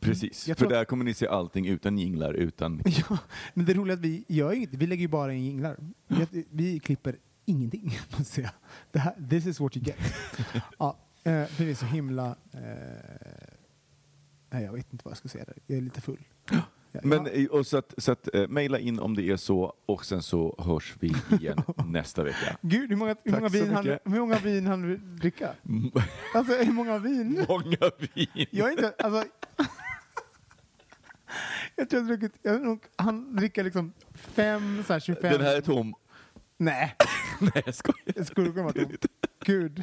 Precis, jag för att- där kommer ni se allting utan jinglar, utan... Ja, men det roliga är att vi gör inget, vi lägger ju bara in jinglar. Vi, vi klipper ingenting. Det här, this is what you get. ja, eh, vi är så himla... Eh, nej, jag vet inte vad jag ska säga där. Jag är lite full. Men, eh, och så att, så att eh, mejla in om det är så och sen så hörs vi igen nästa vecka. Gud, hur många, hur Tack många, så vin han, mycket. hur många vin han vill dricka? Alltså, hur många vin? Många vin! Jag är inte... Alltså, jag tror jag har druckit... Jag, har nog- han dricker liksom fem, så här 25... Den här är tom. Nej. Nej, jag skojar. Det skulle kunna vara tomt. Gud.